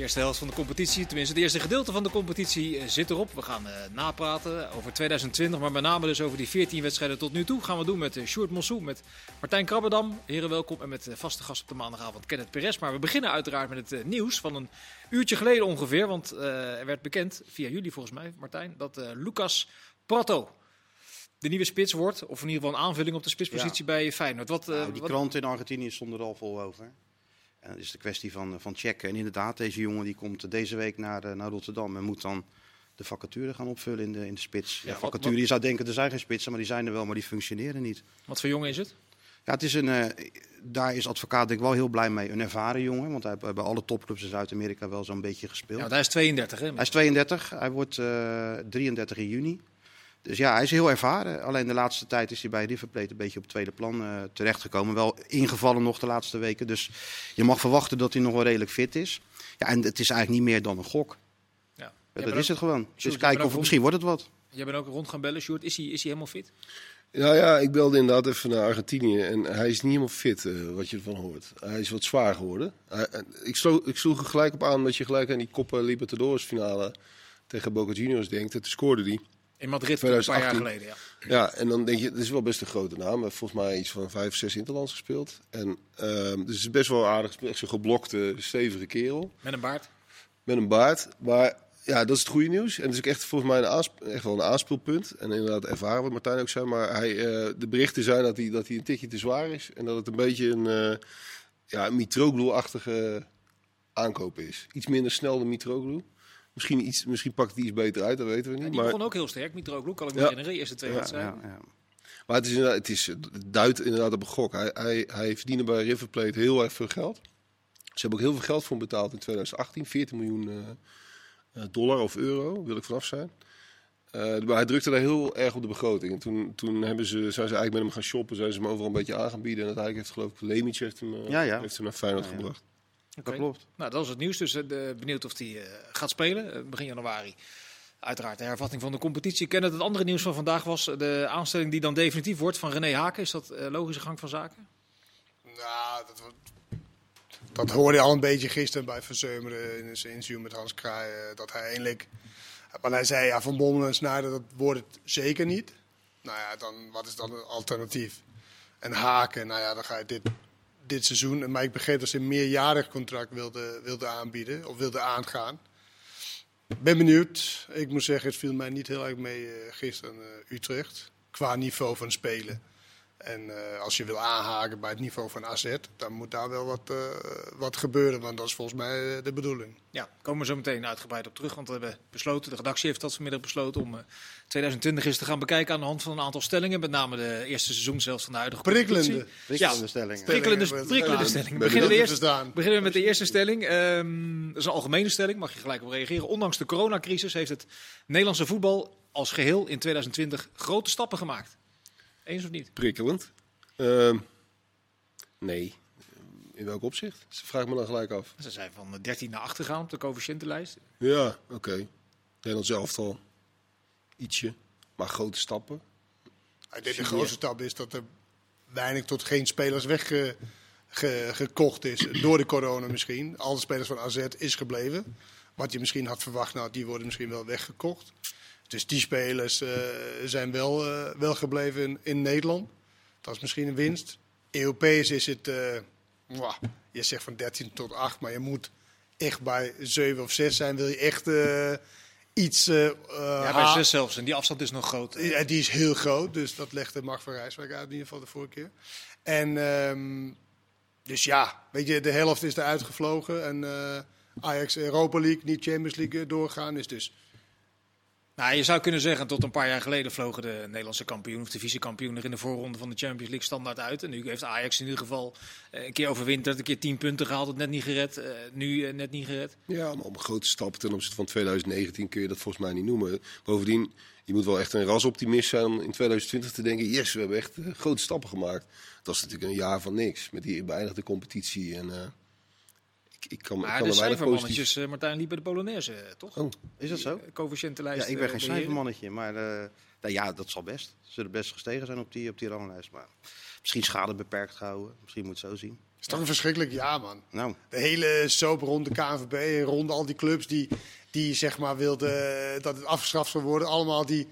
eerste helft van de competitie, tenminste het eerste gedeelte van de competitie eh, zit erop. We gaan uh, napraten over 2020, maar met name dus over die 14 wedstrijden tot nu toe. Gaan we doen met uh, Sjoerd Mossou, met Martijn Krabbedam, heren welkom. En met uh, vaste gast op de maandagavond Kenneth Perez. Maar we beginnen uiteraard met het nieuws van een uurtje geleden ongeveer. Want er werd bekend, via jullie volgens mij Martijn, dat Lucas Prato de nieuwe spits wordt. Of in ieder geval een aanvulling op de spitspositie ja. bij Feyenoord. Wat, nou, die wat... krant in Argentinië stond er al vol over. En dat is de kwestie van, van checken. En inderdaad, deze jongen die komt deze week naar, naar Rotterdam en moet dan de vacature gaan opvullen in de, in de spits. Ja, vacature, wat, wat... je zou denken, er zijn geen spitsen, maar die zijn er wel, maar die functioneren niet. Wat voor jongen is het? Ja, het is een, uh, daar is advocaat denk ik wel heel blij mee. Een ervaren jongen, want hij heeft bij alle topclubs in Zuid-Amerika wel zo'n beetje gespeeld. Ja, hij is 32 hè? Hij is 32, hij wordt uh, 33 in juni. Dus ja, hij is heel ervaren. Alleen de laatste tijd is hij bij River Plate een beetje op het tweede plan uh, terechtgekomen. Wel ingevallen nog de laatste weken. Dus je mag verwachten dat hij nog wel redelijk fit is. Ja, en het is eigenlijk niet meer dan een gok. Ja. ja dat is het gewoon. Dus kijken of misschien wordt het wat. Jij bent ook rond gaan bellen, Sjoerd. Is hij, is hij helemaal fit? Ja, ja, ik belde inderdaad even naar Argentinië en hij is niet helemaal fit, uh, wat je ervan hoort. Hij is wat zwaar geworden. Hij, ik, sloeg, ik sloeg er gelijk op aan dat je gelijk aan die Copa Libertadores finale tegen Boca Juniors denkt. En toen scoorde hij. In Madrid 2018. een paar jaar geleden, ja. Ja, en dan denk je, het is wel best een grote naam. Volgens mij iets van vijf, zes interlands gespeeld. En um, dus het is best wel aardig, echt zo'n geblokte, stevige kerel. Met een baard? Met een baard. Maar ja, dat is het goede nieuws. En het is ook echt volgens mij een echt wel een aanspeelpunt. En inderdaad ervaren wat Martijn ook zei. Maar hij, uh, de berichten zijn dat hij, dat hij een tikje te zwaar is. En dat het een beetje een, uh, ja, een Mitroglou-achtige aankoop is. Iets minder snel dan Mitroglou. Misschien, iets, misschien pakt hij iets beter uit, dat weten we niet. Ja, die maar... begon ook heel sterk, Mitroglou, kan ik me herinneren. Eerste twee wedstrijden. Ja, maar het, is inderdaad, het, is, het duidt inderdaad op een gok. Hij, hij, hij verdiende bij River Plate heel erg veel geld. Ze hebben ook heel veel geld voor hem betaald in 2018. 14 miljoen uh, dollar of euro, wil ik vanaf zijn. Uh, maar hij drukte daar heel erg op de begroting. En toen, toen hebben ze, zijn ze eigenlijk met hem gaan shoppen. Zijn ze hem overal een beetje aan gaan bieden. En uiteindelijk heeft geloof ik Lemic heeft hem, uh, ja, ja. heeft hem naar Feyenoord ja, gebracht. Okay. Dat klopt. Nou, dat is het nieuws. Dus uh, benieuwd of hij uh, gaat spelen uh, begin januari. Uiteraard de hervatting van de competitie. Ik ken het, het andere nieuws van vandaag was de aanstelling die dan definitief wordt van René Haken. Is dat logische gang van zaken? Nou, dat, dat hoorde je al een beetje gisteren bij Verzeumeren in zijn interview met Hans Kraai. dat hij eindelijk... Maar hij zei, ja, Van Bommel en Snijder, dat wordt het zeker niet. Nou ja, dan, wat is dan het alternatief? En Haken, nou ja, dan ga je dit dit seizoen. Maar ik begreep dat ze een meerjarig contract wilden wilde aanbieden of wilden aangaan. Ben benieuwd. Ik moet zeggen, het viel mij niet heel erg mee uh, gisteren uh, Utrecht. Qua niveau van spelen. En uh, als je wil aanhaken bij het niveau van AZ, dan moet daar wel wat, uh, wat gebeuren. Want dat is volgens mij de bedoeling. Ja, komen we zo meteen uitgebreid op terug. Want we hebben besloten, de redactie heeft dat vanmiddag besloten om 2020 eens te gaan bekijken aan de hand van een aantal stellingen. Met name de eerste seizoen zelfs van de huidige Prikkelende. Prikkelende ja, stellingen. Prikkelende, prikkelende stellingen. Beginnen, we eerst, beginnen we met de eerste stelling. Um, dat is een algemene stelling, mag je gelijk op reageren. Ondanks de coronacrisis heeft het Nederlandse voetbal als geheel in 2020 grote stappen gemaakt. Eens of niet? Prikkelend. Uh, nee. In welk opzicht? Ze vraagt me dan gelijk af. Ze zijn van 13 naar 8 gegaan op de coëfficiëntenlijst. Ja, oké. Okay. Nederland zelf al ietsje, maar grote stappen. Ik denk de grootste stap is dat er weinig tot geen spelers weggekocht is. Door de corona misschien. Al de spelers van AZ is gebleven. Wat je misschien had verwacht, nou, die worden misschien wel weggekocht. Dus die spelers uh, zijn wel, uh, wel gebleven in, in, Nederland. Dat is misschien een winst. Europees is het, mwah, je zegt van 13 tot 8, maar je moet echt bij 7 of 6 zijn. Wil je echt iets. ja, bij 6 zelfs. En die afstand is nog groot. Ja, die is heel groot. Dus dat legt de Mark van Rijswijk uit, in ieder geval de vorige keer. En um, dus ja, weet je, de helft is eruit gevlogen. En Ajax Europa League, niet Champions League doorgaan is dus nou, je zou kunnen zeggen, tot een paar jaar geleden vlogen de Nederlandse kampioen of de divisiekampioen er in de voorronde van de Champions League standaard uit. En nu heeft Ajax in ieder geval eh, een keer overwinterd, een keer tien punten gehaald, het net niet gered. Uh, nu uh, net niet gered. Ja, maar op een grote stap ten opzichte van 2019 kun je dat volgens mij niet noemen. Bovendien, je moet wel echt een rasoptimist zijn om in 2020 te denken, yes, we hebben echt grote stappen gemaakt. Dat is natuurlijk een jaar van niks, met die beëindigde competitie en ik kan, maar ik kan de cijfermannetjes, positief... Martijn liep bij de Polonaise, toch? Oh, is dat zo? Coëfficiëntenlijst. Ja, ik ben geen cijfermannetje, maar uh, nou ja, dat zal best. Ze zullen best gestegen zijn op die, op die ranglijst. Maar misschien schade beperkt gehouden. Misschien moet het zo zien. is toch een verschrikkelijk jaar, man. Nou, De hele soap rond de KNVB en rond al die clubs die, die zeg maar wilden dat het afgeschaft zou worden. Allemaal die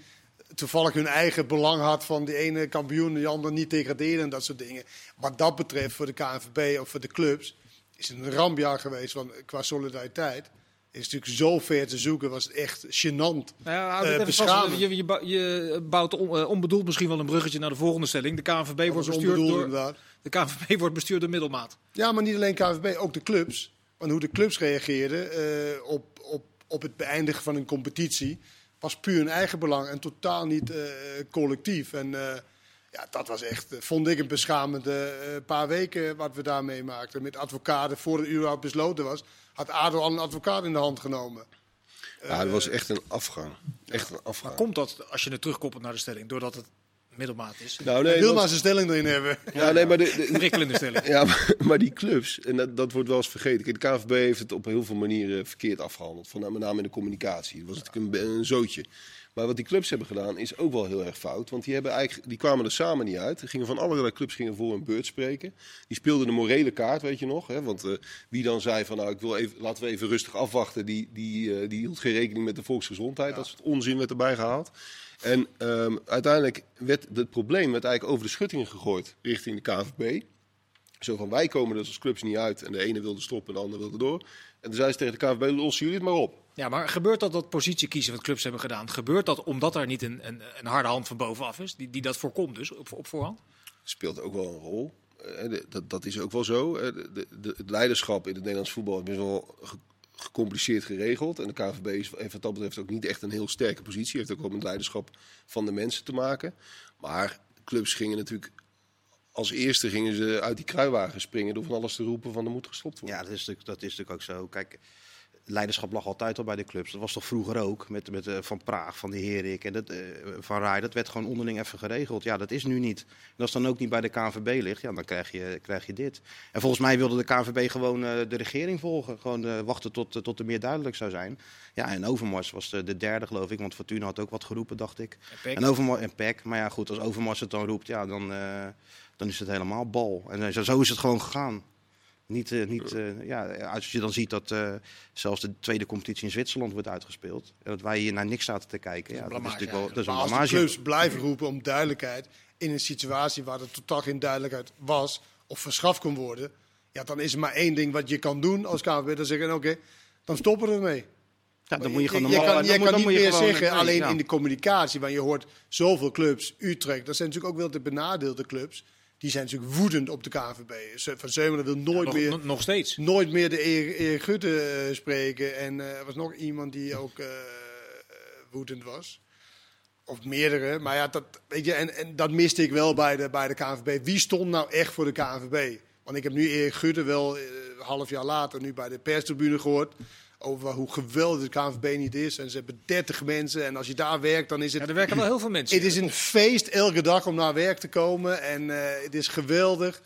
toevallig hun eigen belang had van die ene kampioen, die andere niet degraderen en dat soort dingen. Wat dat betreft voor de KNVB of voor de clubs is een rampjaar geweest. Want qua solidariteit is het natuurlijk zo ver te zoeken, was het echt gênant. Nou ja, even vast. Je, je, je bouwt on- eh, onbedoeld misschien wel een bruggetje naar de volgende stelling. De KNVB, Dat wordt bestuurd, door, inderdaad. de KNVB wordt bestuurd door middelmaat. Ja, maar niet alleen KNVB, ook de clubs. Want hoe de clubs reageerden eh, op, op, op het beëindigen van een competitie was puur hun eigen belang en totaal niet collectief. En ja, dat was echt, eh, vond ik, een beschamende eh, paar weken wat we daar meemaakten. Met advocaten, voor het überhaupt besloten was, had ADO al een advocaat in de hand genomen. Ja, dat was echt een afgang. Echt een Maar afgang. komt dat, als je het terugkoppelt naar de stelling, doordat het middelmaat is? Nou, nee, wil maar zijn stelling erin hebben. ja, nee, maar de, de- Een prikkelende stelling. Ja, maar, maar die clubs, en dat, dat wordt wel eens vergeten. Kijk, de KNVB heeft het op heel veel manieren verkeerd afgehandeld. Van, met name in de communicatie. Dat was natuurlijk een, een zootje. Maar wat die clubs hebben gedaan is ook wel heel erg fout. Want die, hebben eigenlijk, die kwamen er samen niet uit. Gingen van allerlei clubs gingen voor een beurt spreken. Die speelden de morele kaart, weet je nog. Hè? Want eh, wie dan zei van nou, ik wil even, laten we even rustig afwachten. Die, die, eh, die hield geen rekening met de volksgezondheid. Dat soort onzin werd erbij gehaald. En ehm, uiteindelijk werd het probleem werd eigenlijk over de schuttingen gegooid richting de KNVB. Zo van wij komen dus als clubs niet uit en de ene wilde stoppen en de andere wilde door. En toen zei ze tegen de KNVB, lossen jullie het maar op. Ja, maar gebeurt dat dat positie kiezen wat clubs hebben gedaan? Gebeurt dat omdat er niet een, een, een harde hand van bovenaf is, die, die dat voorkomt dus op, op voorhand? Speelt ook wel een rol. Eh, dat, dat is ook wel zo. Eh, de, het leiderschap in het Nederlands voetbal is best wel ge- gecompliceerd geregeld. En de KNVB is, heeft wat dat betreft ook niet echt een heel sterke positie. Heeft ook wel met het leiderschap van de mensen te maken. Maar clubs gingen natuurlijk... Als eerste gingen ze uit die kruiwagen springen door van alles te roepen van er moet gestopt worden. ja, dat is, natuurlijk, dat is natuurlijk ook zo. Kijk, leiderschap lag altijd al bij de clubs. Dat was toch vroeger ook, met, met eh, Van Praag, Van de Herik en dat, eh, Van Rij. Dat werd gewoon onderling even geregeld. Ja, dat is nu niet. En als het dan ook niet bij de KNVB ligt, ja, dan krijg je, krijg je dit. En volgens mij wilde de KNVB gewoon eh, de regering volgen. Gewoon eh, wachten tot, tot er meer duidelijk zou zijn. Ja, en Overmars was de, de derde, geloof ik. Want Fortuna had ook wat geroepen, dacht ik. En Peck? En Overmars en Peck. Maar ja, goed, als Overmars het dan roept, ja, dan, eh, dan is het helemaal bal. En eh, zo, is het gewoon gegaan. Niet, eh, niet, eh, ja, als je dan ziet dat eh, zelfs de tweede competitie in Zwitserland wordt uitgespeeld. En dat wij hier naar niks zaten te kijken. Ja, dat is natuurlijk wel dat is een Maar als de clubs blijven roepen om duidelijkheid in een situatie waar er totaal geen duidelijkheid was of verschaft kon worden, ja, dan is er maar één ding wat je kan doen als KNVB. Dan zeggen, oké, dan stoppen we ermee. Ja, dan moet je gewoon je normaal- kan, je dan moet- kan dan niet je meer zeggen, nee, alleen ja. in de communicatie. Want je hoort zoveel clubs, Utrecht, dat zijn natuurlijk ook wel de benadeelde clubs. Die zijn natuurlijk woedend op de KNVB. Ze- Van Zeumeren wil nooit nog, meer... nog- steeds. nooit meer de Erik Erik Gutte eh, spreken. En eh, er was nog iemand die ook eh, woedend was. Of meerdere. Maar ja, dat, weet je, en, en dat miste ik wel bij de, bij de KNVB. Wie stond nou echt voor de KNVB? Want ik heb nu Erik Gutte wel een half jaar later nu bij de perstribune gehoord. Over hoe geweldig de KNVB niet is. En ze hebben 30 mensen. En als je daar werkt, dan is het Ja, er werken wel heel veel mensen. het is een feest elke dag om naar werk te komen. En eh, het is geweldig.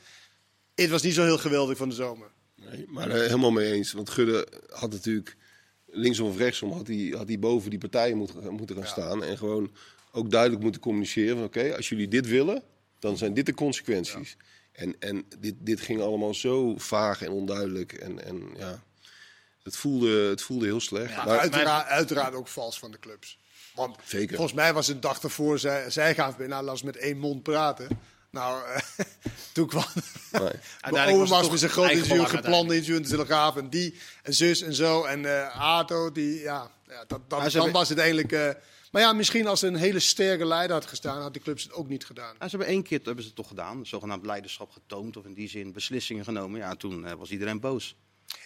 Het was niet zo heel geweldig van de zomer. Nee, maar er helemaal mee eens. Want Gudde had natuurlijk linksom of rechtsom had hij, had hij boven die partijen moeten, moeten gaan staan. En gewoon ook duidelijk moeten communiceren van oké, als jullie dit willen, dan zijn dit de consequenties. En, en dit, dit ging allemaal zo vaag en onduidelijk. En, en ja, het voelde, het voelde heel slecht. Ja, maar, uiteraard, uiteraard ook vals van de clubs. Want Zeker. volgens mij was het een dag ervoor, zij, zij gaan nou, laten we met één mond praten. Nou, eh, toen kwam nee. was Overmars het met zijn toch groot interview, belang gepland interview in de Telegraaf. En die, en zus en zo. En eh Ato, die, ja, ja dat, dan hebben- was het eigenlijk... eh, maar ja, misschien als er een hele sterke leider had gestaan, had de clubs het ook niet gedaan. Ja, ze hebben één keer hebben ze het toch gedaan, zogenaamd leiderschap getoond of in die zin beslissingen genomen. Ja, toen was iedereen boos.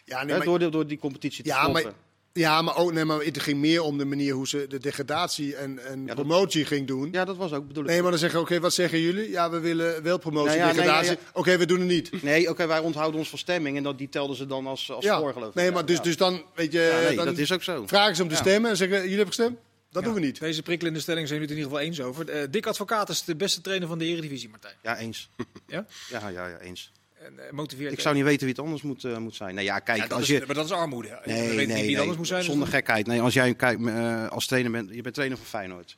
Ja, nee, Hè, maar- door, de- door die competitie te Ja, stoppen. maar, ja, maar ook nee, maar het ging meer om de manier hoe ze de degradatie en, en dat- promotie ging doen. Ja, dat was ook bedoeld. Nee, maar dan zeggen oké, wat zeggen jullie? Ja, we willen wel promotie, Nou ja, nee, degradatie. ja, Oké, we doen het niet. Nee, oké, wij onthouden ons van stemming en dat, die telden ze dan als, als Ja. voor, geloof ik. Nee, Ja, maar dus, ja. dus dan, weet je, Ja, nee, dan dat is ook zo. vragen ze om te Ja. stemmen en zeggen, jullie hebben gestemd? Dat Ja, doen we niet. Deze prikkelende stelling zijn jullie het in ieder geval eens over. Eh Dick Advocaat is de beste trainer van de Eredivisie, Martijn. Ja, eens. Ja? Ja, ja, ja, eens. En, eh, motiveert Ik zou niet weten wie het anders moet, eh, moet zijn. Nee, ja, kijk, Ja, als is, je... Maar dat is armoede. Nee, weten nee, niet wie nee, anders moet zijn. dus zonder gekheid. Nee, als jij kijkt, eh, als trainer bent, je bent trainer van Feyenoord.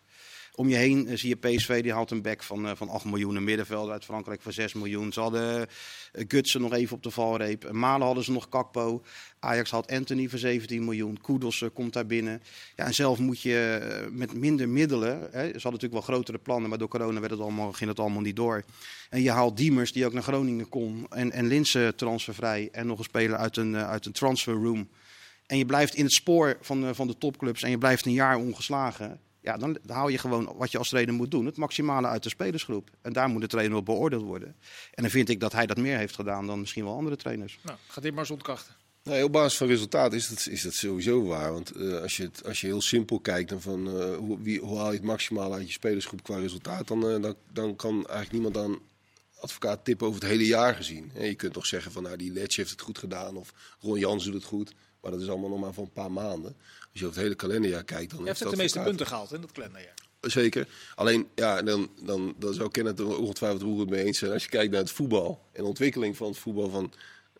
Om je heen eh, zie je PSV, die haalt een back van, eh, van 8 miljoen. Een middenvelder uit Frankrijk van 6 miljoen. Ze hadden uh, Gutsen nog even op de valreep. Malen hadden ze nog Kakpo. Ajax had Anthony voor 17 miljoen. Koedels komt daar binnen. Ja, en zelf moet je met minder middelen. Hè, ze hadden natuurlijk wel grotere plannen, maar door corona werd het allemaal, ging het allemaal niet door. En je haalt Diemers, die ook naar Groningen kon. En, en Linse transfervrij. En nog een speler uit een, uit een transfer room. En je blijft in het spoor van, van de topclubs. En je blijft een jaar ongeslagen ja, dan haal je gewoon wat je als trainer moet doen. Het maximale uit de spelersgroep. En daar moet de trainer op beoordeeld worden. En dan vind ik dat hij dat meer heeft gedaan dan misschien wel andere trainers. Nou, gaat dit maar eens ontkrachten. Nee, op basis van resultaat is dat, is dat sowieso waar. Want uh, als, je het, als je heel simpel kijkt dan van uh, hoe, wie, hoe haal je het maximaal uit je spelersgroep qua resultaat, dan, uh, dan, dan kan eigenlijk niemand dan advocaat tippen over het hele jaar gezien. En je kunt toch zeggen van nou die Letch heeft het goed gedaan of Ron Jans doet het goed. Maar dat is allemaal nog maar voor een paar maanden. Als je over het hele kalenderjaar kijkt, dan je heeft de meeste punten gehaald in dat kalenderjaar. Zeker. Alleen, ja, dan, dan, dan zou Kenneth het ongetwijfeld hoe het mee eens zijn. Als je kijkt naar het voetbal en de ontwikkeling van het voetbal, van,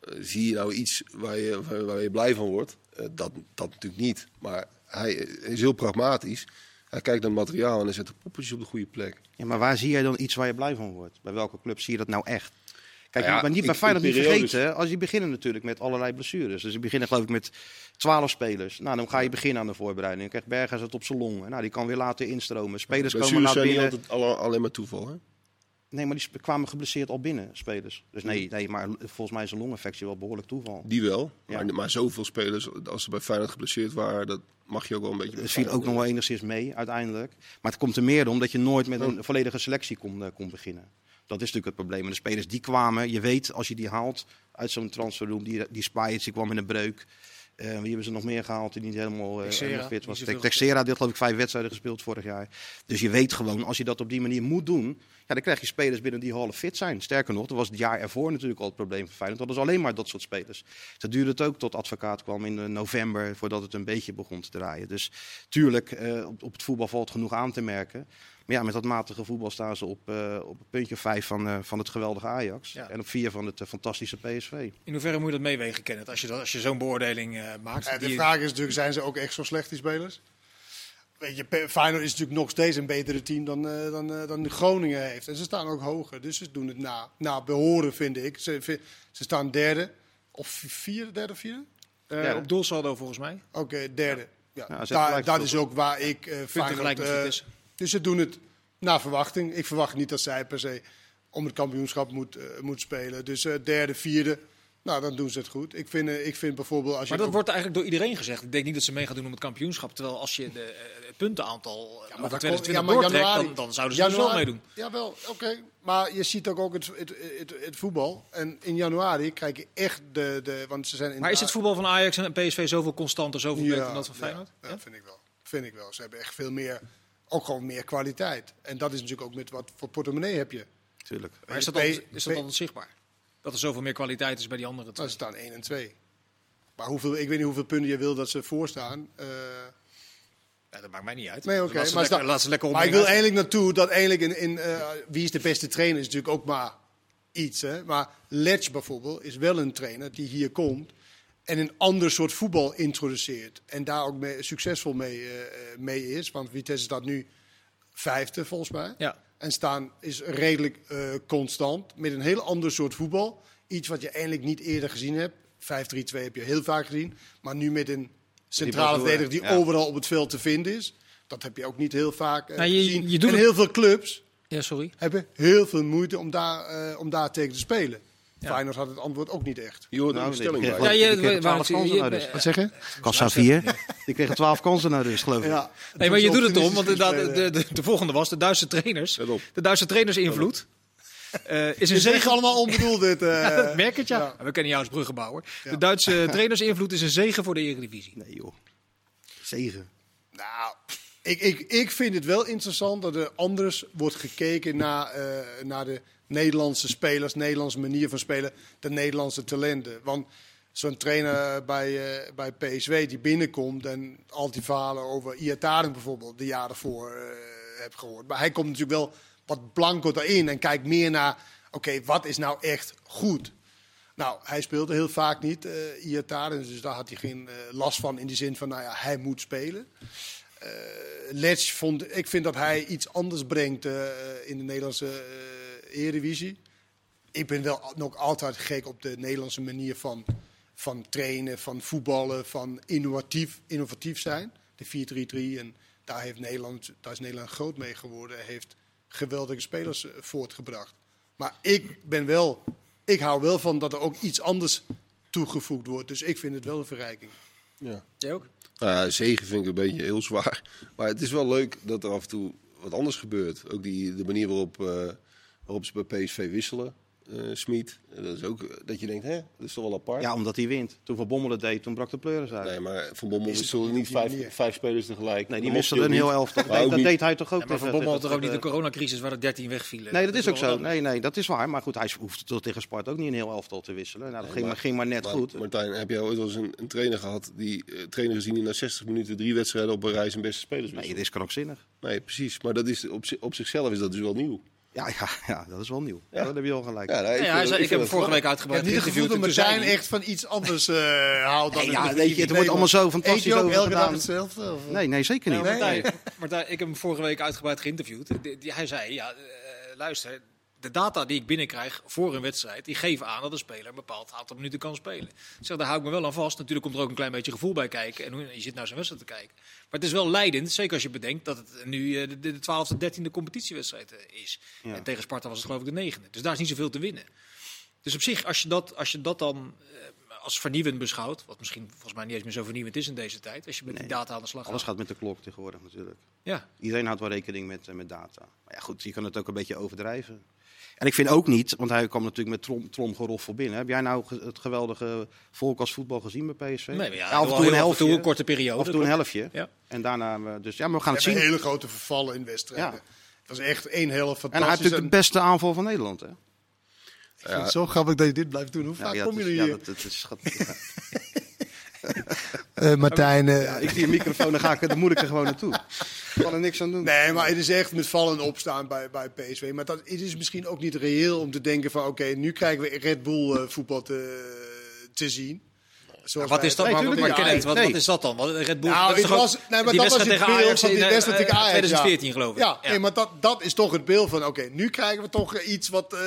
uh, zie je nou iets waar je, waar, waar je blij van wordt? Uh, dat, dat natuurlijk niet. Maar hij is heel pragmatisch. Hij kijkt naar het materiaal en hij zet de poppetjes op de goede plek. Ja, maar waar zie jij dan iets waar je blij van wordt? Bij welke club zie je dat nou echt? Kijk, Ja, maar niet bij Feyenoord niet vergeten. Als je beginnen natuurlijk met allerlei blessures. Dus je beginnen geloof ik met 12 spelers. Nou, dan ga je beginnen aan de voorbereiding. Dan krijgt Bergers het op zijn longen. Nou, die kan weer later instromen. Spelers komen Blessures naar zijn niet binnen. altijd alle- alleen maar toeval. Hè? Nee, maar die kwamen geblesseerd al binnen, spelers. Dus nee, nee maar volgens mij is een longinfectie wel behoorlijk toeval. Die wel. Ja. Maar, maar zoveel spelers, als ze bij Feyenoord geblesseerd waren, dat mag je ook wel een beetje... Het viel ook nog wel enigszins mee uiteindelijk. Maar het komt er meer om dat je nooit met een volledige selectie kon, eh, kon beginnen. Dat is natuurlijk het probleem. En de spelers die kwamen, je weet als je die haalt uit zo'n transferroom, die, die die kwam in een breuk. Eh, wie hebben ze nog meer gehaald die niet helemaal, eh, helemaal fit was? Texera, dit geloof ik vijf wedstrijden gespeeld vorig jaar. Dus je weet gewoon, als je dat op die manier moet doen, ja, dan krijg je spelers binnen die half fit zijn. Sterker nog, dat was het jaar ervoor natuurlijk al het probleem van Feyenoord. Dat was alleen maar dat soort spelers. Dat duurde het ook tot advocaat kwam in eh, november, voordat het een beetje begon te draaien. Dus tuurlijk, op, op het voetbal valt genoeg aan te merken. Maar ja, met dat matige voetbal staan ze op, eh, op het puntje vijf van, eh, van het geweldige Ajax. Ja. En op vier van het eh, fantastische PSV. In hoeverre moet je dat meewegen, Kenneth, als je, dat- als je zo'n beoordeling eh, maakt? De vraag is natuurlijk, zijn ze ook echt zo slecht, die spelers? Weet je, Feyenoord is natuurlijk nog steeds een betere team dan, eh, dan, dan Groningen heeft. En ze staan ook hoger, dus ze doen het na, na behoren, vind ik. Ze, ze staan derde, of vierde, derde of vierde? eh, Ja. Op doelsaldo volgens mij. Oké, derde. Ja. Daar- dat is ook waar ik Feyenoord... dus ze doen het naar verwachting. Ik verwacht niet dat zij per se om het kampioenschap moet, eh, moet spelen. Dus eh, derde, vierde, nou dan doen ze het goed. Ik vind, eh, ik vind bijvoorbeeld als je... Maar dat wordt eigenlijk door iedereen gezegd. Ik denk niet dat ze mee gaan doen om het kampioenschap. Terwijl als je de, het puntenaantal eh, maar over dat 2020 komt- ja, maar doortrekt, januari- dan, dan zouden ze er wel meedoen. Jawel, oké. Maar je ziet ook, ook het, het, het, het voetbal. En in januari krijg je echt de... de want ze zijn in Maar is het voetbal van Ajax en PSV zoveel constanter, zoveel beter dan dat van ja, Feyenoord? Ja, Ja? vind ik wel. Vind ik wel. Ze hebben echt veel meer... Ook gewoon meer kwaliteit. En dat is natuurlijk ook met wat voor portemonnee heb je. Tuurlijk. Maar is dat, altijd, is dat altijd zichtbaar? Dat er zoveel meer kwaliteit is bij die andere Nou, twee? ze staan 1 en 2. Maar hoeveel, ik weet niet hoeveel punten je wil dat ze voorstaan. Eh Ja, dat maakt mij niet uit. Nee, oké. Laat ze maar lekker, laat ze lekker maar ik wil onderling eigenlijk naartoe dat eigenlijk in, in eh, wie is de beste trainer is natuurlijk ook maar iets. Hè? Maar Letch bijvoorbeeld is wel een trainer die hier komt en een ander soort voetbal introduceert. En daar ook mee, succesvol mee, eh, eh, mee is. Want Vitesse staat nu vijfde volgens mij. Ja. En staan is redelijk eh, constant met een heel ander soort voetbal. Iets wat je eigenlijk niet eerder gezien hebt. 5-3-2 heb je heel vaak gezien. Maar nu met een centrale verdediger die ja. overal op het veld te vinden is. Dat heb je ook niet heel vaak eh, Nou, je- gezien. je doet en het- heel veel clubs Ja, sorry. hebben heel veel moeite om daar, eh, om daar tegen te spelen. Ja. Feyenoord had het antwoord ook niet echt. Je hoort Nou, een stelling bij. kreeg- Ja, je- die kregen we- 12 we- kansen je- naar rust. Wat zeg je? Kassa 4. Die kregen 12 kansen naar rust, geloof ik. Ja. Nee, maar je doet het om, want inderdaad, de, de, de volgende was de Duitse trainers. De Duitse trainers invloed. Eh, is een zegen. allemaal onbedoeld dit. eh. Ja, dat merk het, ja. ja. We kennen jou als bruggenbouwer. Ja. De Duitse trainersinvloed is een zegen voor de Eredivisie. Nee joh. Zegen. Nou, ik, ik, ik vind het wel interessant dat er anders wordt gekeken naar, eh, naar de Nederlandse spelers, Nederlandse manier van spelen, de Nederlandse talenten. Want zo'n trainer bij, eh, bij PSV die binnenkomt en al die verhalen over Iataren bijvoorbeeld, de jaren voor eh heb gehoord. Maar hij komt natuurlijk wel wat blanco daarin en kijkt meer naar, oké, wat is nou echt goed? Nou, hij speelde heel vaak niet, eh Iataren, dus daar had hij geen last van in die zin van, nou ja, hij moet spelen. Eh Letch vond, ik vind dat hij iets anders brengt in de Nederlandse Eredivisie. Ik ben wel nog altijd gek op de Nederlandse manier van, van trainen, van voetballen, van innovatief, innovatief zijn. De 4-3-3 en daar, heeft Nederland, daar is Nederland groot mee geworden. Heeft geweldige spelers eh, voortgebracht. Maar ik ben wel, ik hou wel van dat er ook iets anders toegevoegd wordt. Dus ik vind het wel een verrijking. Ja. Jij ook? Nou ja, zegen vind ik een beetje heel zwaar. Maar het is wel leuk dat er af en toe wat anders gebeurt. Ook die, de manier waarop, eh, waarop ze bij PSV wisselen. eh Smit. Dat is ook eh, dat je denkt, hè, dat is toch wel apart. Ja, omdat hij wint. Toen Van Bommel het deed, toen brak de pleuris uit. Nee, maar Van Bommel wisselde niet vijf, vijf spelers tegelijk. Nee, die Dat wisselde een heel elftal. Nee, dat niet- deed hij toch ook Ja, maar Van Bommel had toch ook niet de coronacrisis waar er 13 wegvielen? Nee, dat is ook zo. Nee, nee, dat is waar. Maar goed, hij hoeft toch tegen Sparta ook niet een heel elftal te wisselen. Nou, dat ging, maar, ging maar net Maar, goed. Martijn, heb jij ooit wel eens een, een trainer gehad, die eh, trainer gezien die na 60 minuten drie wedstrijden op een rij zijn beste spelers Nee, wisselt? het is krankzinnig. Nee, precies. Maar dat is, op, op zichzelf is dat dus wel nieuw. Ja, ja, ja, dat is wel nieuw. Ja. Ja. dat heb je al gelijk. Ja, ik hij vind- zei, ik, vind heb hem vorige week Ik heb uitgebreid niet het gevoel geïnterviewd. dat Martijn echt van iets anders eh houdt dan Nee, het ja, weet je, het wordt allemaal zo Eet fantastisch je ook over elke dag hetzelfde? Of? Nee, nee, zeker niet. Nee, Nee. Martijn, Martijn, ik heb hem vorige week uitgebreid geïnterviewd. Hij zei, ja, eh, luister, de data die ik binnenkrijg voor een wedstrijd, die geven aan dat een speler een bepaald aantal minuten kan spelen. Zeg, daar hou ik me wel aan vast. Natuurlijk komt er ook een klein beetje gevoel bij kijken. En je zit naar zijn wedstrijd te kijken. Maar het is wel leidend, zeker als je bedenkt dat het nu eh, de, de 12e, 13e competitiewedstrijd eh, is. Ja. En tegen Sparta was het geloof ik de negende. Dus daar is niet zoveel te winnen. Dus op zich, als je dat, als je dat dan eh, als vernieuwend beschouwt, wat misschien volgens mij niet eens meer zo vernieuwend is in deze tijd, als je met die data aan de slag gaat. Alles gaat met de klok tegenwoordig natuurlijk. Ja, Iedereen houdt wel rekening met, met data. Maar ja, goed, je kan het ook een beetje overdrijven. En ik vind ook niet, want hij kwam natuurlijk met trom, tromgeroffel binnen. Heb jij nou ge- het geweldige volk als voetbal gezien bij PSV? nee, maar ja, af en toe een en toe helftje. een korte periode. Af en toe een helftje. Ja. En daarna, dus ja, maar we gaan We het zien. hele grote vervallen in wedstrijden. Ja. Het was echt één helft En hij heeft fantastisch. natuurlijk de beste aanval van Nederland. Hè? Ik vind het zo grappig dat je dit blijft doen. Hoe vaak ja, kom je er is- ja, hier? dat, dat is schat- ja. Eh, Martijn, eh, Ja, ik zie een microfoon, dan, ga ik, dan moet ik er gewoon naartoe. Ik kan er niks aan doen. Nee, maar het is echt met vallen en opstaan bij, bij PSV. Maar dat, het is misschien ook niet reëel om te denken van... oké, nu krijgen we Red Bull eh, voetbal te, te zien. Wat is dat? Nee, maar, maar. Kenneth, wat, Nee. wat is dat dan? Wat, Red Bull, Nou, dat is was, nee, maar die dat was wedstrijd het tegen beeld Ajax van die in, eh, wedstrijd tegen eh, Ajax. 2014 ja. geloof ik. Ja, Nee, maar dat, dat is toch het beeld van... oké, nu krijgen we toch iets wat... eh,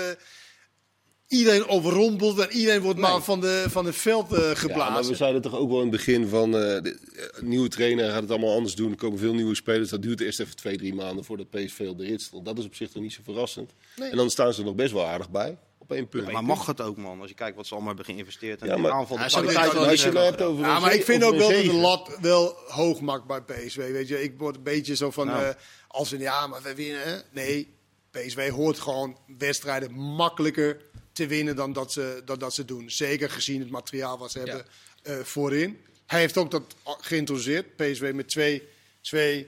iedereen overrompelt en iedereen wordt maar van, de, van het veld eh, Ja, maar geblazen. we zeiden toch ook wel in het begin van eh, de eh, nieuwe trainer gaat het allemaal anders doen. Er komen veel nieuwe spelers. Dat duurt eerst even twee, drie maanden voordat PSV op de rit stond. Dat is op zich toch niet zo verrassend. Nee. En dan staan ze er nog best wel aardig bij. Op één punt. Maar mag het ook, man? Als je kijkt wat ze allemaal hebben geïnvesteerd. En Ja, maar- aanval, de Ja, hebben kwaliteit wel als je hebt over Ja, maar ik vind ook wel dat de lat wel hoog maakt bij PSV. Weet je, ik word een beetje zo van Nou. als een ja, maar we winnen. Nee, PSV hoort gewoon wedstrijden makkelijker te winnen dan dat ze, dan dat ze doen. Zeker gezien het materiaal wat ze Ja. hebben eh, voorin. Hij heeft ook dat geïntroduceerd. PSV met twee, twee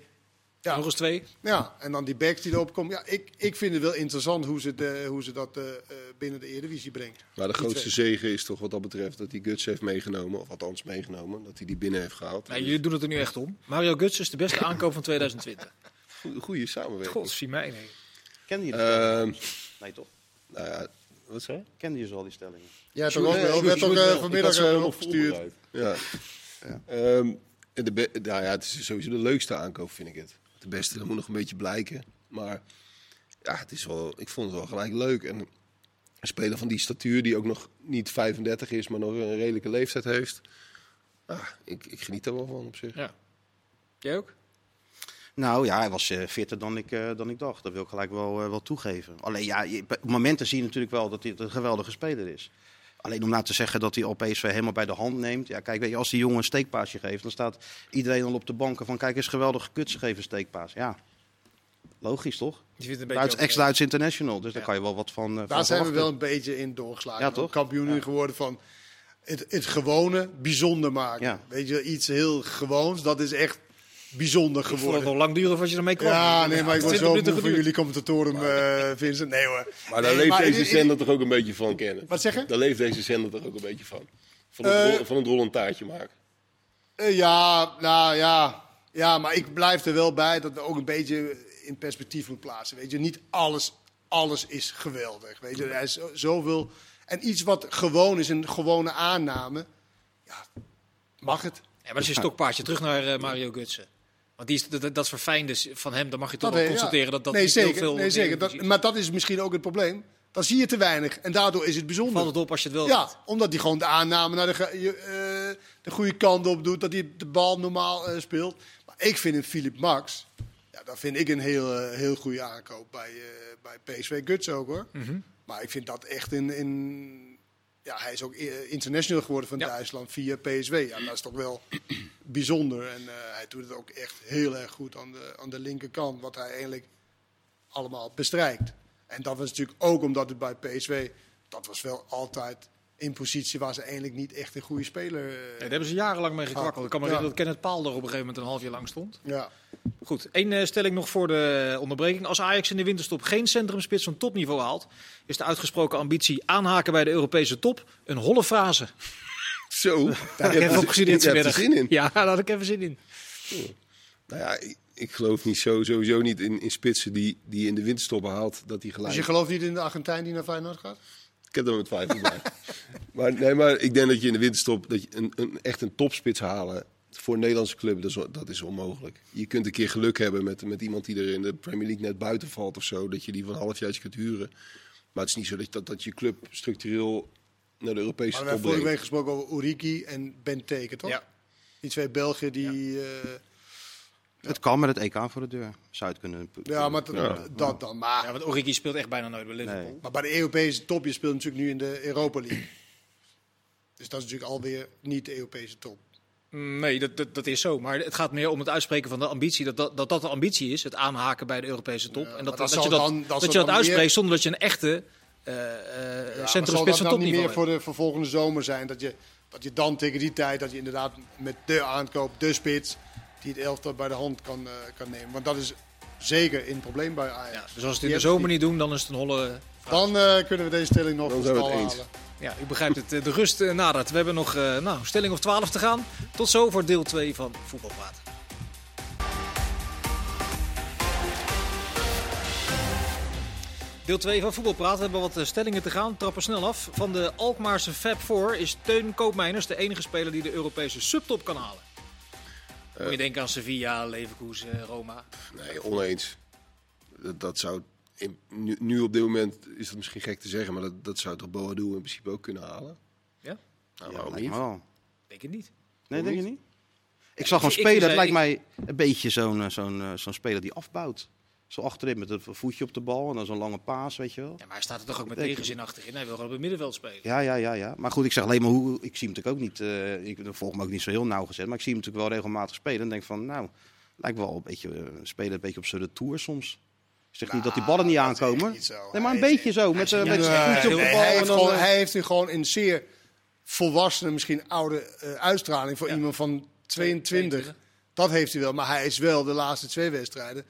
ja, Nog eens twee. ja, en dan die backs die erop komen. Ja, ik, ik vind het wel interessant hoe ze, het, eh, hoe ze dat eh, eh, binnen de Eredivisie brengt. Maar de grootste twee. zege is toch wat dat betreft dat hij Guts heeft meegenomen. Of althans meegenomen. Dat hij die binnen heeft gehaald. Nee, jullie doen het er nu echt om. Mario Guts is de beste aankoop van 2020. Goeie, goede samenwerking. God, zie mij. Nee. Kende je dat? Ehm, nee, toch? nou ja, wat zei je? Kende je zo al die stellingen? Ja, toch ook eh, wel. Sjoerd, werd toch eh. Ik vanmiddag eh, opgestuurd. voorbereid. Ja. Ehm, en de nou ja, het is sowieso de leukste aankoop, vind ik het. De beste, dat moet nog een beetje blijken. Maar ja, het is wel, ik vond het wel gelijk leuk. En een speler van die statuur, die ook nog niet 35 is, maar nog een redelijke leeftijd heeft. Ah, ik, ik geniet er wel van op zich. Ja. Jij ook? Nou ja, hij was eh, fitter dan ik, eh, dan ik dacht. Dat wil ik gelijk wel, eh, wel toegeven. Alleen ja, je- op momenten zie je natuurlijk wel dat hij een geweldige speler is. Alleen om nou te zeggen dat hij al PSV helemaal bij de hand neemt. Ja, kijk, weet je, als die jongen een steekpaasje geeft, dan staat iedereen al op de banken van kijk eens geweldige kuts geven steekpaas. Ja, logisch toch? Je vindt het een Duits, beetje ex-Duits international, dus daar kan je wel wat van, eh, van Daar zijn we wel een beetje in doorgeslagen. Ja, toch? Kampioen geworden van het, het gewone bijzonder maken. Ja. Weet je, iets heel gewoons, dat is echt bijzonder Ik vond het geworden. nog lang duren voordat je ermee kwam. Ja, nee, maar ik word 20 zo moe geduurd. jullie commentatoren, eh Vincent. Nee hoor. Maar daar Nee, leeft maar deze zender toch ook een beetje van, kennen. Wat zeg je? Daar leeft deze zender toch ook een beetje van. Van het, Eh, rol- van het rollen taartje maken. Eh, ja, nou ja. Ja, maar ik blijf er wel bij dat we ook een beetje in perspectief moeten plaatsen. Weet je, niet alles, alles is geweldig. Weet je, er is zo- zoveel. En iets wat gewoon is, een gewone aanname. Ja, mag het. Ja, maar dat is je stokpaardje terug naar Mario Gutsen. Want die is, dat, dat is verfijnd dus van hem, dan mag je toch Dat, wel constateren ja. dat dat nee, zeker, heel veel nee, zeker. Dat, maar dat is misschien ook het probleem. Dan zie je te weinig. En daardoor is het bijzonder. Valt het op als je het wil. Ja, omdat hij gewoon de aanname naar de, eh, de goede kant op doet. Dat hij de bal normaal eh, speelt. Maar ik vind een Philip Max. Ja, dat vind ik een heel, eh, heel goede aankoop bij, bij PSV Guts ook hoor. Mhm. Maar ik vind dat echt in. in ja, hij is ook eh, international geworden van Ja. Duitsland via PSV. Ja, dat is toch wel bijzonder. En eh, hij doet het ook echt heel erg goed aan de, aan de linkerkant. Wat hij eigenlijk allemaal bestrijkt. En dat was natuurlijk ook omdat het bij PSV, dat was wel altijd in positie waar ze eigenlijk niet echt een goede speler. eh, Ja, daar hebben ze jarenlang mee gekwakkeld. Ik kan me Ja. herinneren dat Kenneth Paal er op een gegeven moment een half jaar lang stond. ja. Goed, één eh, stelling nog voor de onderbreking. Als Ajax in de winterstop geen centrumspits van topniveau haalt, is de uitgesproken ambitie aanhaken bij de Europese top een holle frase. Zo, Daar heb ik even op gestudeerd Je hebt vanmiddag. zin in. Ja, daar had ik even zin in. Nou ja, ik, ik geloof niet zo, sowieso niet in, in spitsen die, die in de winterstop haalt, dat die Dus gelijk... je gelooft niet in de Argentijn die naar Feyenoord gaat? Ik heb er mijn twijfels bij. maar, nee, maar ik denk dat je in de winterstop dat je een, een, echt een topspits halen voor een Nederlandse club, dat is, dat is onmogelijk. Je kunt een keer geluk hebben met, met iemand die er in de Premier League net buiten valt of zo, dat je die van een halfjaartje kunt huren. Maar het is niet zo dat, dat, dat je club structureel naar de Europese Maar we top hebben vorige week gesproken over Uriki en Benteke, toch? Ja. Die twee Belgen die... eh, Het kan met het EK voor de deur. Zou het kunnen. ja, maar dat, Ja. dat dan. Maar, Ja, want Origi speelt echt bijna nooit bij Liverpool. Nee. maar bij de Europese top, je speelt natuurlijk nu in de Europa League. Dus dat is natuurlijk alweer niet de Europese top. Mm, Nee, dat, dat, dat is zo. Maar het gaat meer om het uitspreken van de ambitie. Dat dat, dat, dat de ambitie is, het aanhaken bij de Europese top. Ja, en dat, dat je dat, dan- dat dat, zal je dat uitspreekt meer- zonder dat je een echte eh eh Ja, maar centrumspits zal van dat nou niet meer hebt. voor de voor volgende zomer zijn? Dat je, dat je dan tegen die tijd, dat je inderdaad met de aankoop, de spits, die het elftal bij de hand kan, eh, kan nemen. Want dat is zeker een probleem bij Ajax. Ja, dus als we het Die in de zomer niet doen, dan is het een holle... Dan eh, kunnen we deze stelling nog Dan zijn we het eens. halen. Ja, u begrijpt het. eh, De rust eh, nadert. We hebben nog eh, nou, stelling of 12 te gaan. Tot zo voor deel 2 van Voetbalpraat. Deel 2 van Voetbalpraat. We hebben wat stellingen te gaan. Trappen snel af. Van de Alkmaarse Fab 4 is Teun Koopmeiners de enige speler die de Europese subtop kan halen. Moet je denken aan Sevilla, Leverkusen, Roma. Nee, oneens. Dat, dat zou in, nu, nu op dit moment is het misschien gek te zeggen, maar dat, dat zou toch Boadu in principe ook kunnen halen? Ja? Nou, Ja, waarom niet? wel. Denk het niet. Nee, denk je niet? Ik zag hem ik spelen. Het lijkt ik- mij een beetje zo'n eh, zo'n eh, zo'n speler die afbouwt. Zo achterin met een voetje op de bal en dan zo'n lange paas, weet je wel. Ja, maar hij staat er toch ook met tegenzin achterin. Hij wil gewoon op het middenveld spelen. Ja, ja, ja, ja. Maar goed, ik zeg alleen maar hoe. Ik zie hem natuurlijk ook niet. eh, ik volg hem ook niet zo heel nauwgezet. Maar ik zie hem natuurlijk wel regelmatig spelen. En denk van, nou, lijkt wel een beetje. eh, spelen een beetje op zijn retour soms. Ik zeg niet dat die ballen niet Nou, aankomen. niet. Nee, maar een Hij- beetje zo. Met, eh, met zijn voetje op Nee, de bal. hij, en heeft dan, gewoon, hij heeft nu gewoon een zeer volwassene, misschien oude eh, uitstraling voor Ja. iemand van 22. Dat heeft hij wel, maar hij is wel de laatste twee wedstrijden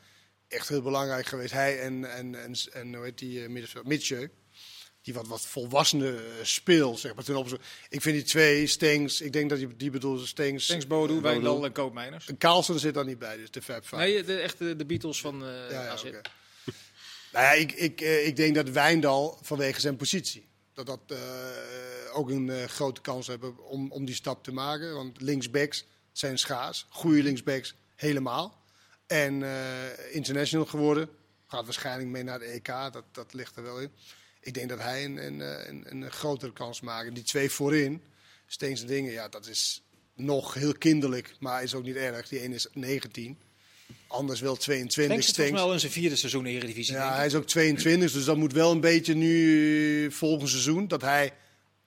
echt heel belangrijk geweest. Hij en, en, en, en hoe heet die uh, middenveld, Mitchell, die wat, wat volwassene eh, speel, zeg maar. Ten opzichte, ik vind die twee, Stengs, ik denk dat die, die bedoelt Stengs. Thanks Bodo, Wijndal en Koopmeiners. En Carlsen zit daar niet bij, dus de Fab Five. Nee, de, echt de, de Beatles van eh Ja, ja, AZ. oké. nou ja, ik, ik, eh, ik denk dat Wijndal vanwege zijn positie. Dat dat eh, ook een eh, grote kans hebben om, om die stap te maken. Want linksbacks zijn schaars. Goede linksbacks helemaal. En eh, international geworden. Gaat waarschijnlijk mee naar de EK. Dat, dat ligt er wel in. Ik denk dat hij een, een, eh, een, een grotere kans maakt. Die twee voorin, Steens en Dingen, ja, dat is nog heel kinderlijk. Maar is ook niet erg. Die ene is 19. Anders wel 22. Stenks zit volgens Stengs. mij al in zijn vierde seizoen in Eredivisie. Ja, hij is ook 22, dus dat moet wel een beetje nu eh, volgend seizoen dat hij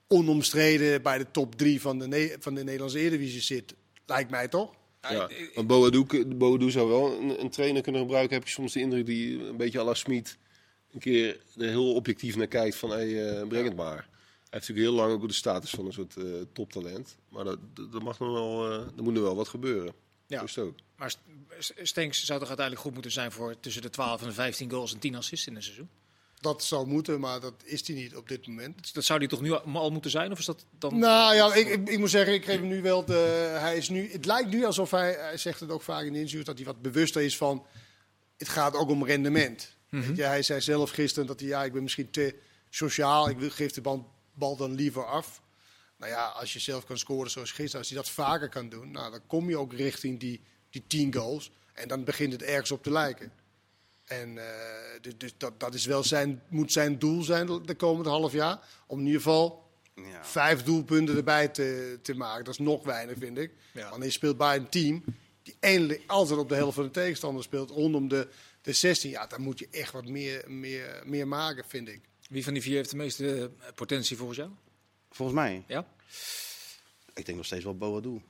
onomstreden bij de top 3 van de, van de Nederlandse Eredivisie zit. Lijkt mij toch? Ja, want Boadu, zou wel een, een trainer kunnen gebruiken. Heb je soms de indruk die een beetje à la Smit een keer er heel objectief naar kijkt van hey, eh, breng het maar. Hij heeft natuurlijk heel lang ook de status van een soort eh, toptalent. Maar dat, dat mag nog wel, eh er moet nog wel wat gebeuren. Ja. Maar St- Stenks zou toch uiteindelijk goed moeten zijn voor tussen de 12 en de 15 goals en 10 assists in een seizoen? Dat zou moeten, maar dat is hij niet op dit moment. Dat zou die toch nu al moeten zijn? Of is dat dan... Nou ja, ik, ik, ik moet zeggen, ik geef hem nu wel de. Hij is nu, het lijkt nu alsof hij, hij zegt het ook vaak in de interviews, dat hij wat bewuster is van. Het gaat ook om rendement. Weet je, hij zei zelf gisteren dat hij, ja, ik ben misschien te sociaal, ik geef de bal, bal dan liever af. Nou ja, als je zelf kan scoren zoals gisteren, als hij dat vaker kan doen, nou, dan kom je ook richting die, die 10 goals. En dan begint het ergens op te lijken. En eh, dus, dus dat, dat is wel zijn, moet zijn doel zijn de komende half jaar. Om in ieder geval Ja. vijf doelpunten erbij te, te maken. Dat is nog weinig, vind ik. Ja. Want je speelt bij een team die eindelijk altijd op de helft van de tegenstander speelt. Rondom de, de 16. Ja, dan moet je echt wat meer, meer, meer maken, vind ik. Wie van die vier heeft de meeste eh, potentie volgens jou? Volgens mij. Ja? Ik denk nog steeds wel Boadu,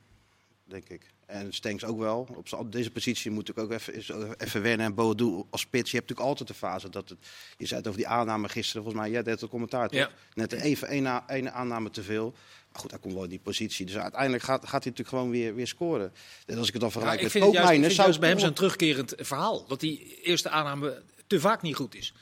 denk ik. En Stenks ook wel. Op deze positie moet ik ook even, is even wennen. En Boadu als spits, je hebt natuurlijk altijd de fase dat het... Je zei het over die aanname gisteren, volgens mij, jij deed het commentaar toch? Ja. Net even één, één aanname te veel. Maar goed, hij komt wel in die positie. Dus uiteindelijk gaat, gaat hij natuurlijk gewoon weer, weer scoren. En als ik het dan vergelijk ik met het ik vind bij hem zo'n terugkerend verhaal. Dat die eerste aanname te vaak niet goed is.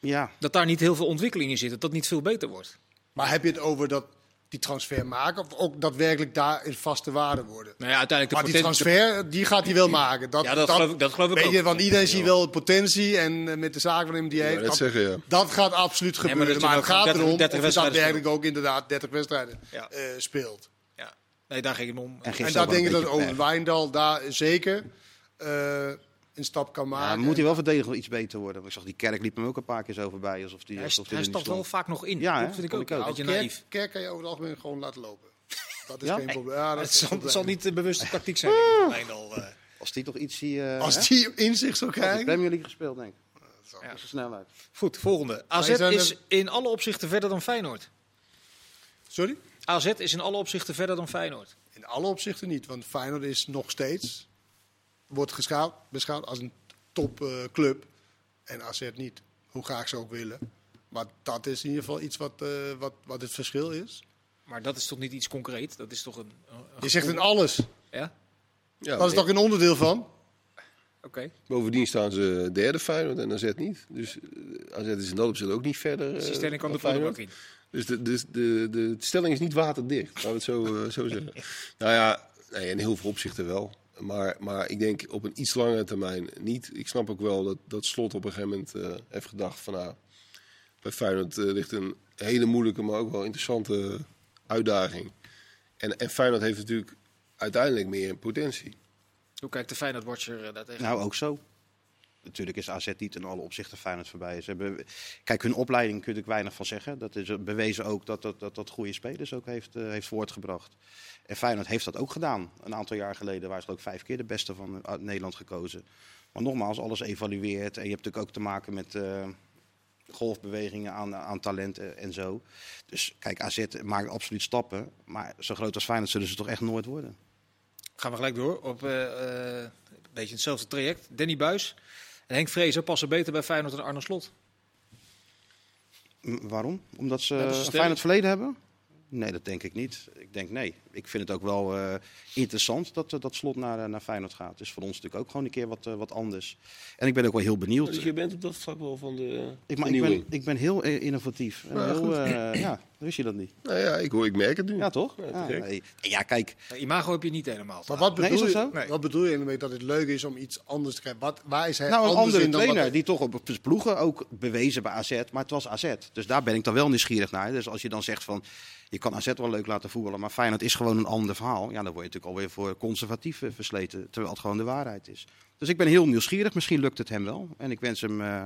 Ja, Dat daar niet heel veel ontwikkeling in zit. Dat dat niet veel beter wordt. Maar heb je het over dat die transfer maken? Of ook daadwerkelijk daar in vaste waarde worden? Nou ja, uiteindelijk de Maar die transfer, die gaat hij wel maken. Dat, Ja, dat geloof ik- dat geloof ik weet ook. Je, want iedereen ziet wel potentie en eh, met de zaak van hem die Ja, heeft. dat, zeggen, ja. dat gaat absoluut maar gebeuren. dat maar het ook gaat 30 erom 30 of je wedstrijden daadwerkelijk ook inderdaad 30 wedstrijden Ja. eh, speelt. Ja. Nee, daar ging het om. En En daar denk ik dat pech. Wijndal daar zeker eh, een stap kan Ja, maken. moet hij wel verdedigend wel iets beter worden. Ik zag die kerk liep hem ook een paar keer zo voorbij. Alsof die, Hij, alsof die hij stapt wel vaak nog in. Ja, dat vind ik ook. ik. Een beetje Nou, naïef. kerk, kan je over het algemeen gewoon laten lopen. Dat is Ja? geen probleem. Ja, dat Het is zal, het zal niet de bewuste tactiek zijn. ik, Wijndal, eh. Als die toch iets zie, eh, Als hè? die inzicht zou die krijgen. Premier League gespeeld, denk ik. Ja. Dat is de snelheid. Goed, volgende. AZ is er- in alle opzichten verder dan Feyenoord. Sorry? AZ is in alle opzichten verder dan Feyenoord. In alle opzichten niet, want Feyenoord is nog steeds wordt geschouwd, beschouwd als een topclub en AZ niet. Hoe graag ze ook willen. Maar dat is in ieder geval iets wat, eh, wat, wat het verschil is. Maar dat is toch niet iets concreet? Dat is toch een... Je zegt in alles. Ja? Ja, Dat is toch een onderdeel van? Oké. Bovendien staan ze derde Feyenoord en AZ niet. Dus eh, AZ is in dat opzicht ook niet verder. Dus eh, die stelling kan de Feyenoord. prullenbak in. Dus de, de, de, de stelling is niet waterdicht, laten we het zo, eh, zo zeggen. Nou ja, nee, in heel veel opzichten wel. Maar, maar ik denk op een iets langere termijn niet. Ik snap ook wel dat, dat Slot op een gegeven moment eh, heeft gedacht van... Nou, bij Feyenoord eh, ligt een hele moeilijke, maar ook wel interessante uitdaging. En, en Feyenoord heeft natuurlijk uiteindelijk meer potentie. Hoe kijkt de Feyenoord-watcher eh, daartegen? Nou, ook zo. Natuurlijk is AZ niet in alle opzichten Feyenoord voorbij. Ze hebben, kijk, hun opleiding kun er weinig van zeggen. Dat is bewezen ook dat dat, dat, dat goede spelers ook heeft, eh, heeft voortgebracht. En Feyenoord heeft dat ook gedaan. Een aantal jaar geleden waren ze ook vijf keer de beste van eh, Nederland gekozen. Maar nogmaals, alles evalueert. En je hebt natuurlijk ook te maken met eh, golfbewegingen aan, aan talent en zo. Dus kijk, AZ maakt absoluut stappen. Maar zo groot als Feyenoord zullen ze toch echt nooit worden. Gaan we gelijk door op een beetje hetzelfde traject. Danny Buis Henk Vrezer passen beter bij Feyenoord dan Arne Slot. M- Waarom? Omdat ze Ja, een. Feyenoord verleden hebben? Nee, dat denk ik niet. Ik denk nee. Ik vind het ook wel eh, interessant dat, eh, dat slot naar, eh, naar Feyenoord gaat. Het is voor ons natuurlijk ook gewoon een keer wat, wat anders. En ik ben ook wel heel benieuwd. Dus je bent op dat vlak wel van de ik, maar ik, ben, ik ben heel innovatief. En Nou, heel, eh, ja, wist je dat niet? Nou ja, ik, hoor, ik merk het nu. Ja, toch? Ja, Ja, nee. ja kijk. Imago heb je niet helemaal. Maar wat bedoel, je? Nee. wat bedoel je ermee dat het leuk is om iets anders te krijgen? Wat, waar is hij Nou, een andere trainer wat- die toch op zijn ploegen ook bewezen bij AZ. Maar het was AZ. Dus daar ben ik dan wel nieuwsgierig naar. Dus als je dan zegt van, je kan AZ wel leuk laten voetballen. Maar Feyenoord is gewoon een ander verhaal. Ja, dan word je natuurlijk alweer voor conservatief eh, versleten. Terwijl het gewoon de waarheid is. Dus ik ben heel nieuwsgierig. Misschien lukt het hem wel. En ik wens hem eh,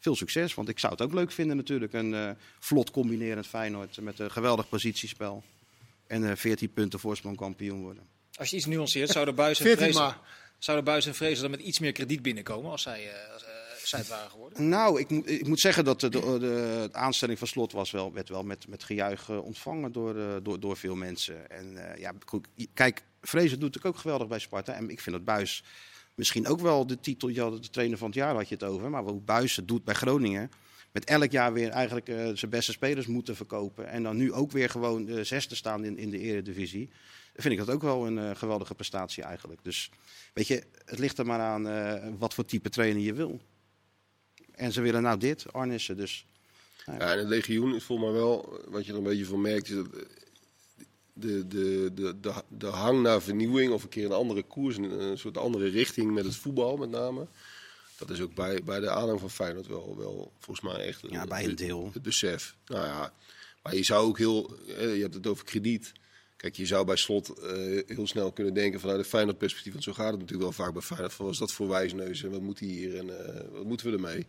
veel succes. Want ik zou het ook leuk vinden natuurlijk. Een eh, vlot combinerend Feyenoord met een geweldig positiespel. En eh 14 punten voorsprong kampioen worden. Als je iets nuanceert, zouden Buis en 14 Vrezer, maar. zouden Buis en dan met iets meer krediet binnenkomen als zij, als, waren geworden? Nou, ik moet, ik moet zeggen dat de, de, de aanstelling van Slot was wel, werd wel met, met gejuich eh, ontvangen door, eh, door, door veel mensen. En eh, ja, kijk, Vrezen doet natuurlijk ook geweldig bij Sparta. En ik vind dat Buis misschien ook wel de titel, de trainer van het jaar had je het over. Maar hoe Buis het doet bij Groningen. Met elk jaar weer eigenlijk zijn beste spelers moeten verkopen. En dan nu ook weer gewoon de zesde staan in, in de eredivisie. Vind ik dat ook wel een geweldige prestatie eigenlijk. Dus weet je, het ligt er maar aan wat voor type trainer je wil. En ze willen nou dit, Arnissen. Dus Ja, en het legioen is volgens mij wel, wat je er een beetje van merkt, is dat de, de, de, de, de hang naar vernieuwing of een keer een andere koers, een, een soort andere richting met het voetbal met name. Dat is ook bij, bij de aanhang van Feyenoord wel, wel volgens mij echt Ja, bij een deel. het besef. Nou ja, maar je zou ook heel, eh, je hebt het over krediet. Kijk, je zou bij slot eh, heel snel kunnen denken vanuit een Feyenoord perspectief. Want zo gaat het natuurlijk wel vaak bij Feyenoord. Van, wat is dat voor wijsneus en wat moet hij hier en eh, wat moeten we ermee?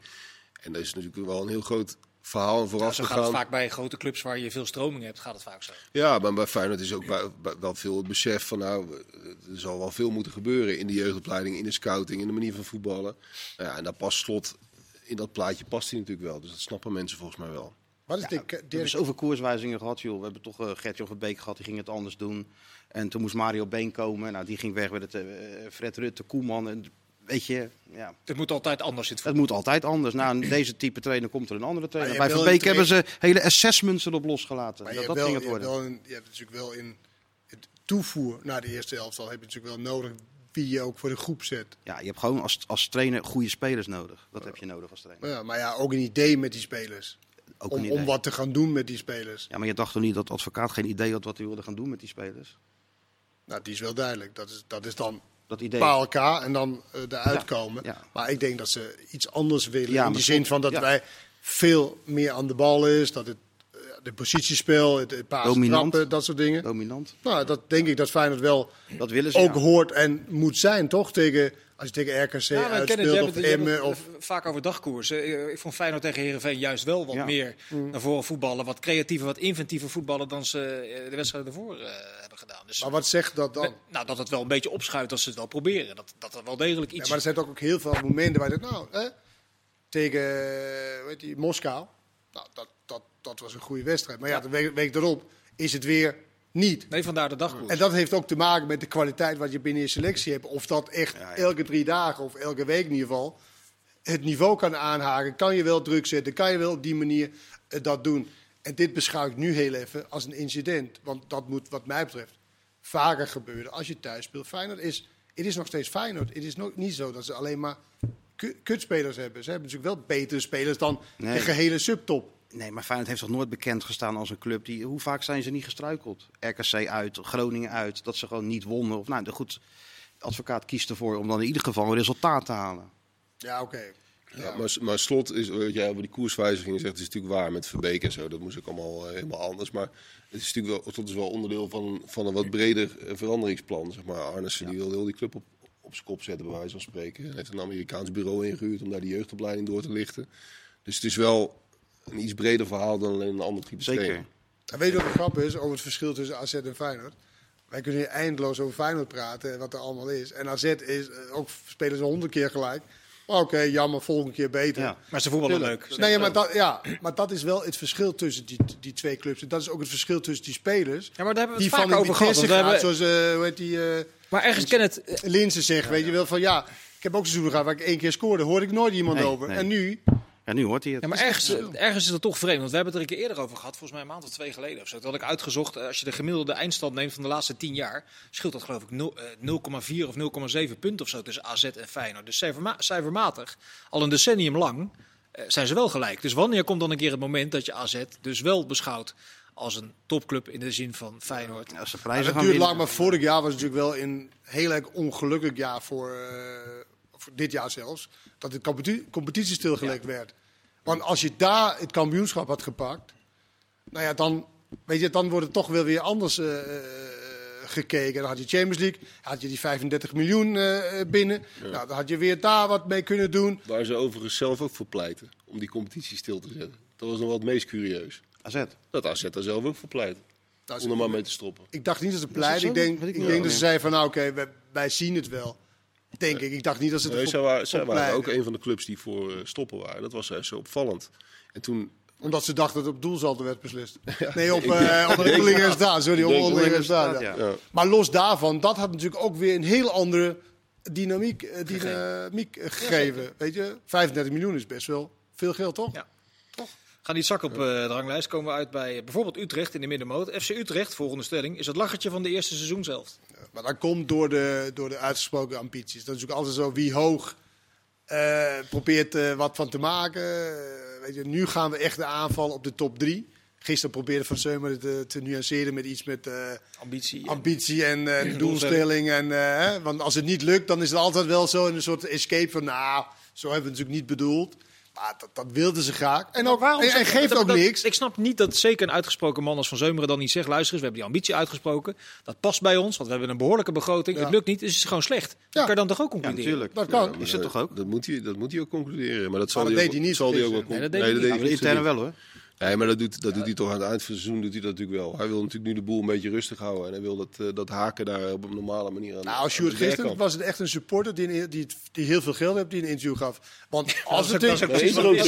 En dat is natuurlijk wel een heel groot verhaal en vooraf zo gaat het vaak bij grote clubs waar je veel stroming hebt, gaat het vaak zo. Ja, maar bij Feyenoord is ook bij- bij- wel veel het besef van nou, er zal wel veel moeten gebeuren in de jeugdopleiding, in de scouting, in de manier van voetballen. Nou ja, en daar past slot, in dat plaatje past hij natuurlijk wel. Dus dat snappen mensen volgens mij wel. Wat is Ja, dit? we hebben Dirk, zoveel koerswijzigingen gehad, joh. We hebben toch uh, Gertje van Beek gehad, die ging het anders doen. En toen moest Mario Been komen. Nou, die ging weg met het eh, Fred Rutte, Koeman. En, weet je, ja, Het moet altijd anders in het moet altijd anders. Nou, deze type trainer komt er een andere trainer. Bij Van Beek hebben ze hele assessments erop losgelaten. Dat, hebt, dat wel, ging het je, hebt worden. wel een, je hebt natuurlijk wel in het toevoer naar de eerste helft al heb je natuurlijk wel nodig wie je ook voor de groep zet. Ja, je hebt gewoon als, als trainer goede spelers nodig. Dat heb je nodig als trainer. Maar ja, maar ja, ook een idee met die spelers. Ook Om, wat te gaan doen met die spelers. Ja, maar je dacht toch niet dat de advocaat geen idee had wat hij wilde gaan doen met die spelers? Nou, die is wel duidelijk. Dat is, dat is dan Dat idee. paar elkaar en dan eh eruit komen. ja. Maar ik denk dat ze iets anders willen. Ja, in de zin van dat wij veel meer aan de bal is. Dat het de positiespel, het, het trappen, dat soort dingen. Dominant. Nou, dat denk ik dat Feyenoord wel Dat willen ze. ook ja. hoort en moet zijn, toch? Tegen, als je tegen RKC Ja, uitspeelt of Emmen. het Of, vaak over dagkoersen. Eh, Ik vond Feyenoord tegen Herenveen juist wel wat Ja. meer naar voren voetballen. Wat creatiever, wat inventiever voetballen dan ze eh, de wedstrijden ervoor eh, hebben gedaan. Dus maar wat zegt dat dan? nou, dat het wel een beetje opschuift als ze het wel proberen. Dat, dat er wel degelijk Ja, iets... maar er zijn toch ook heel veel momenten waar je denkt, nou, hè, tegen eh, weet je, Moskou, nou, dat, dat, was een goede wedstrijd. Maar ja, de week, week erop is het weer niet. Nee, vandaar de dagkoers. En dat heeft ook te maken met de kwaliteit wat je binnen je selectie hebt. Of dat echt Ja, ja. elke drie dagen of elke week in ieder geval het niveau kan aanhaken. Kan je wel druk zetten, kan je wel op die manier eh, dat doen. En dit beschouw ik nu heel even als een incident. Want dat moet wat mij betreft vaker gebeuren als je thuis speelt. Feyenoord is, het is nog steeds Feyenoord. Het is nog niet zo dat ze alleen maar ku- kutspelers hebben. Ze hebben natuurlijk wel betere spelers dan Nee. de gehele subtop. Nee, maar Feyenoord heeft toch nooit bekend gestaan als een club die... Hoe vaak zijn ze niet gestruikeld? RKC uit, Groningen uit, dat ze gewoon niet wonnen. Of, nou, de goed, de advocaat kiest ervoor om dan in ieder geval een resultaat te halen. Ja, oké. Ja, maar, maar slot is, wat jij over die koerswijzigingen zegt, is natuurlijk waar met Verbeek en zo. Dat moest ook allemaal eh, helemaal anders. Maar het is natuurlijk wel, slot is wel onderdeel van, van een wat breder eh, veranderingsplan. Zeg maar. Arnissen die wilde heel die club op, op zijn kop zetten, bij wijze van spreken. Hij heeft een Amerikaans bureau ingehuurd om daar die jeugdopleiding door te lichten. Dus het is wel een iets breder verhaal dan alleen een ander type Zeker. En weet je wat de grap is over het verschil tussen AZ en Feyenoord? Wij kunnen hier eindeloos over Feyenoord praten en wat er allemaal is. En AZ is eh, ook spelen ze honderd keer gelijk. Oké, jammer, volgende keer beter. Ja. Maar ze voetballen leuk. Nee, ja, maar, dat, ja, maar dat is wel het verschil tussen die, die twee clubs. En dat is ook het verschil tussen die spelers. Ja, maar daar hebben we Die het van vaak de over gehad. Gaat, hebben- zoals eh, hoe heet die, eh Maar ergens ken het... Linzen zegt, weet je wel, van ja, ik heb ook seizoenen gehad waar ik één keer scoorde. Hoorde ik nooit iemand Nee, over. nee. En nu, Ja, nu hoort hij het. Ja, maar ergens, ergens is dat toch vreemd. Want we hebben het er een keer eerder over gehad, volgens mij een maand of twee geleden of zo. Toen had ik uitgezocht, eh, als je de gemiddelde eindstand neemt van de laatste tien jaar, scheelt dat geloof ik nul- eh, 0,4 of 0,7 punten of zo tussen AZ en Feyenoord. Dus cijferma- cijfermatig, al een decennium lang, eh, zijn ze wel gelijk. Dus wanneer komt dan een keer het moment dat je AZ dus wel beschouwt als een topclub in de zin van Feyenoord? Ja, als ze Ja, prijzen dat gaan duurt lang, maar vorig jaar was het natuurlijk wel een heel erg ongelukkig jaar voor, eh, voor dit jaar zelfs. Dat de competi- competitie stilgelegd werd. Want als je daar het kampioenschap had gepakt, nou ja, dan, weet je, dan wordt het toch wel weer anders eh, eh, gekeken. Dan had je Champions League, had je die 35 miljoen eh, binnen. Nou, dan had je weer daar wat mee kunnen doen. Waar ze overigens zelf ook voor pleiten, om die competitie stil te zetten. Dat was nog wel het meest curieus. AZ. Dat AZ daar zelf ook voor pleit. Nou, Om er maar mee te stoppen. Ik dacht niet dat ze pleiten. Ik denk, ik denk dat ze zeiden van, nou oké, wij, wij zien het wel. Denk ik. Ik dacht niet dat ze Nee, ervoor- zij waren, zij ook een van de clubs die voor eh, stoppen waren. Dat was juist zo opvallend. En toen, Omdat ze dachten dat het op doelsaldo werd beslist. Nee, op, eh het denk- onderlinge resultaat. Sorry, op het resultaat. Ja. ja. Maar los daarvan, dat had natuurlijk ook weer een heel andere dynamiek, eh, dynamiek eh, gegeven. Weet je, 35 miljoen is best wel veel geld, toch? Ja. Gaan niet zak op eh, de ranglijst, komen we uit bij bijvoorbeeld Utrecht in de middenmoot. FC Utrecht, volgende stelling, is het lachertje van de eerste seizoen zelf. Maar dat komt door de, door de uitgesproken ambities. Dat is natuurlijk altijd zo wie hoog eh, probeert eh, wat van te maken. Weet je, nu gaan we echt de aanval op de top drie. Gisteren probeerde Van Seumer het te, te nuanceren met iets met eh, Ambitie. ambitie en eh, Doelstelling. doelstelling. En, eh, hè, want als het niet lukt, dan is het altijd wel zo een soort escape van... Nou, zo hebben we het natuurlijk niet bedoeld. Maar dat, dat wilden ze graag. En, ook, en, en geeft dat- ook dat- niks. Ik snap niet dat zeker een uitgesproken man als Van Zeumeren dan niet zegt... luister eens, we hebben die ambitie uitgesproken. Dat past bij ons, want we hebben een behoorlijke begroting. Ja. Het lukt niet, dus het is gewoon slecht. Dat Ja. kan je dan toch ook Ja, concluderen? natuurlijk. Dat kan. Ja, Is dat maar toch ook? Dat moet hij, dat moet hij ook concluderen. Maar dat zal dat hij deed ook, hij niet Zal hij ook wel Nee, dat deed hij niet. Ja, intern wel hoor. Nee, maar dat doet, dat doet hij toch aan het eind van het seizoen doet hij dat natuurlijk wel. Hij wil natuurlijk nu de boel een beetje rustig houden. En hij wil dat, eh, dat haken daar op een normale manier aan. Nou, als Sjoerd gisteren was het echt een supporter die, die, die heel veel geld heeft, die een interview gaf. Want als het is.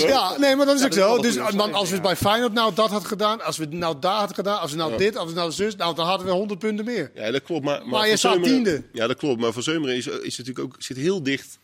Ja, nee, maar dat is ook zo. Dus want als we het bij Feyenoord nou dat had gedaan, als we het nou daar had gedaan, als we nou dit, als we nou zus, nou dan hadden we 100 punten meer. Ja, dat klopt. Maar, maar, je staat tiende. Ja, dat klopt. Maar Van Zeumeren is, is natuurlijk ook zit heel dicht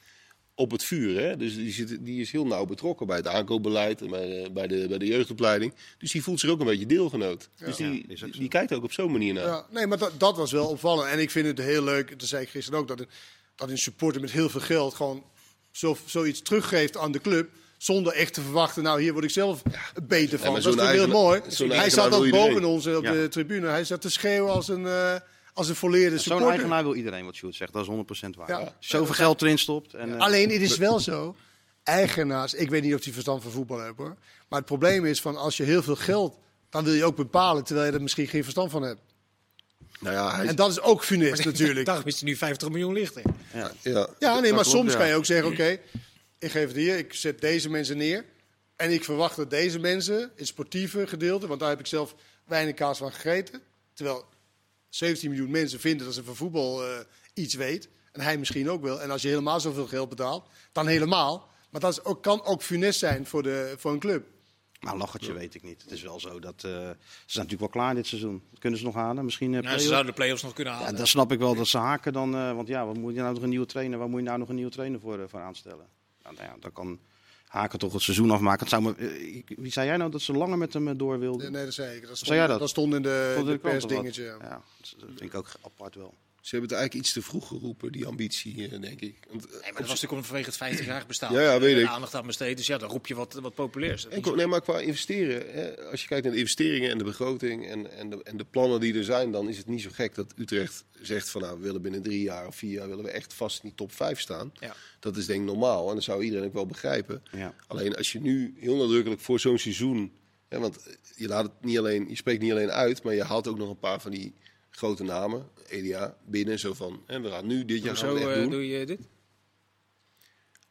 op het vuur. Hè? Dus die, zit, die is heel nauw betrokken bij het aankoopbeleid en bij de, bij, de, bij de jeugdopleiding. Dus die voelt zich ook een beetje deelgenoot. Dus die, Ja, die, kijkt ook op zo'n manier naar. Ja, nee, maar dat, dat was wel opvallend. En ik vind het heel leuk, dat zei ik gisteren ook, dat een, dat een supporter met heel veel geld gewoon zo, zoiets teruggeeft aan de club. Zonder echt te verwachten, nou hier word ik zelf beter van. dat is heel mooi. Hij zat ook boven ons op Ja. de tribune. Hij zat te schreeuwen als een, eh als een volleerde Zo'n supporter. eigenaar wil iedereen wat Sjoerd zegt. Dat is 100% waar. Ja. Zoveel geld erin stopt. En, eh, Alleen het is wel zo. Eigenaars, ik weet niet of die verstand van voetbal hebben hoor. Maar het probleem is van als je heel veel geld, dan wil je ook bepalen terwijl je er misschien geen verstand van hebt. Nou ja, hij, En dat is ook funest natuurlijk. Daarom is hij nu 50 miljoen lichter. ja. ja. Ja, nee, maar klopt, soms ja. kan je ook zeggen: oké, ik geef het hier, ik zet deze mensen neer. En ik verwacht dat deze mensen, het sportieve gedeelte, want daar heb ik zelf weinig kaas van gegeten. Terwijl 17 miljoen mensen vinden dat ze van voetbal eh, iets weet. En hij misschien ook wel. En als je helemaal zoveel geld betaalt, dan helemaal. Maar dat is ook, kan ook funest zijn voor, de, voor een club. Maar lachertje weet ik niet. Het is wel zo dat... eh, ze zijn natuurlijk wel klaar dit seizoen. Kunnen ze nog halen? Misschien uh, Ja, Nou, ze zouden de play-offs nog kunnen Ja, halen. dan snap ik wel dat ze haken dan. eh, want ja, wat moet je nou nog een nieuwe trainer? Waar moet je nou nog een nieuwe trainer voor, eh, voor aanstellen? Nou, nou ja, dan kan haken toch het seizoen afmaken. Het zou me, eh, wie zei jij nou dat ze langer met hem eh, door wilden? Nee, dat zei ik. Dat stond, Zei jij dat? dat stond in de, de de persdingetje. ja. Ja, dat vind ik ook apart wel. Ze hebben het eigenlijk iets te vroeg geroepen, die ambitie, eh, denk ik. Want, eh, Nee, maar dat was natuurlijk om vanwege het 50-jarig bestaan. Ja, ja, weet ik. aandacht aan besteed. Dus ja, dan roep je wat, wat populairs. Nee, maar qua investeren. Hè, als je kijkt naar de investeringen en de begroting en, en, de, en de plannen die er zijn, dan is het niet zo gek dat Utrecht zegt van nou, we willen binnen drie jaar of vier jaar willen we echt vast in die top vijf staan. Ja. Dat is denk ik normaal en dat zou iedereen ook wel begrijpen. Ja. Alleen als je nu heel nadrukkelijk voor zo'n seizoen, hè, want je laat het niet alleen, je spreekt niet alleen uit, maar je haalt ook nog een paar van die grote namen, Elia, binnen, zo van, hè, we gaan nu dit jaar gaan Zo we echt eh, doen. doe je dit.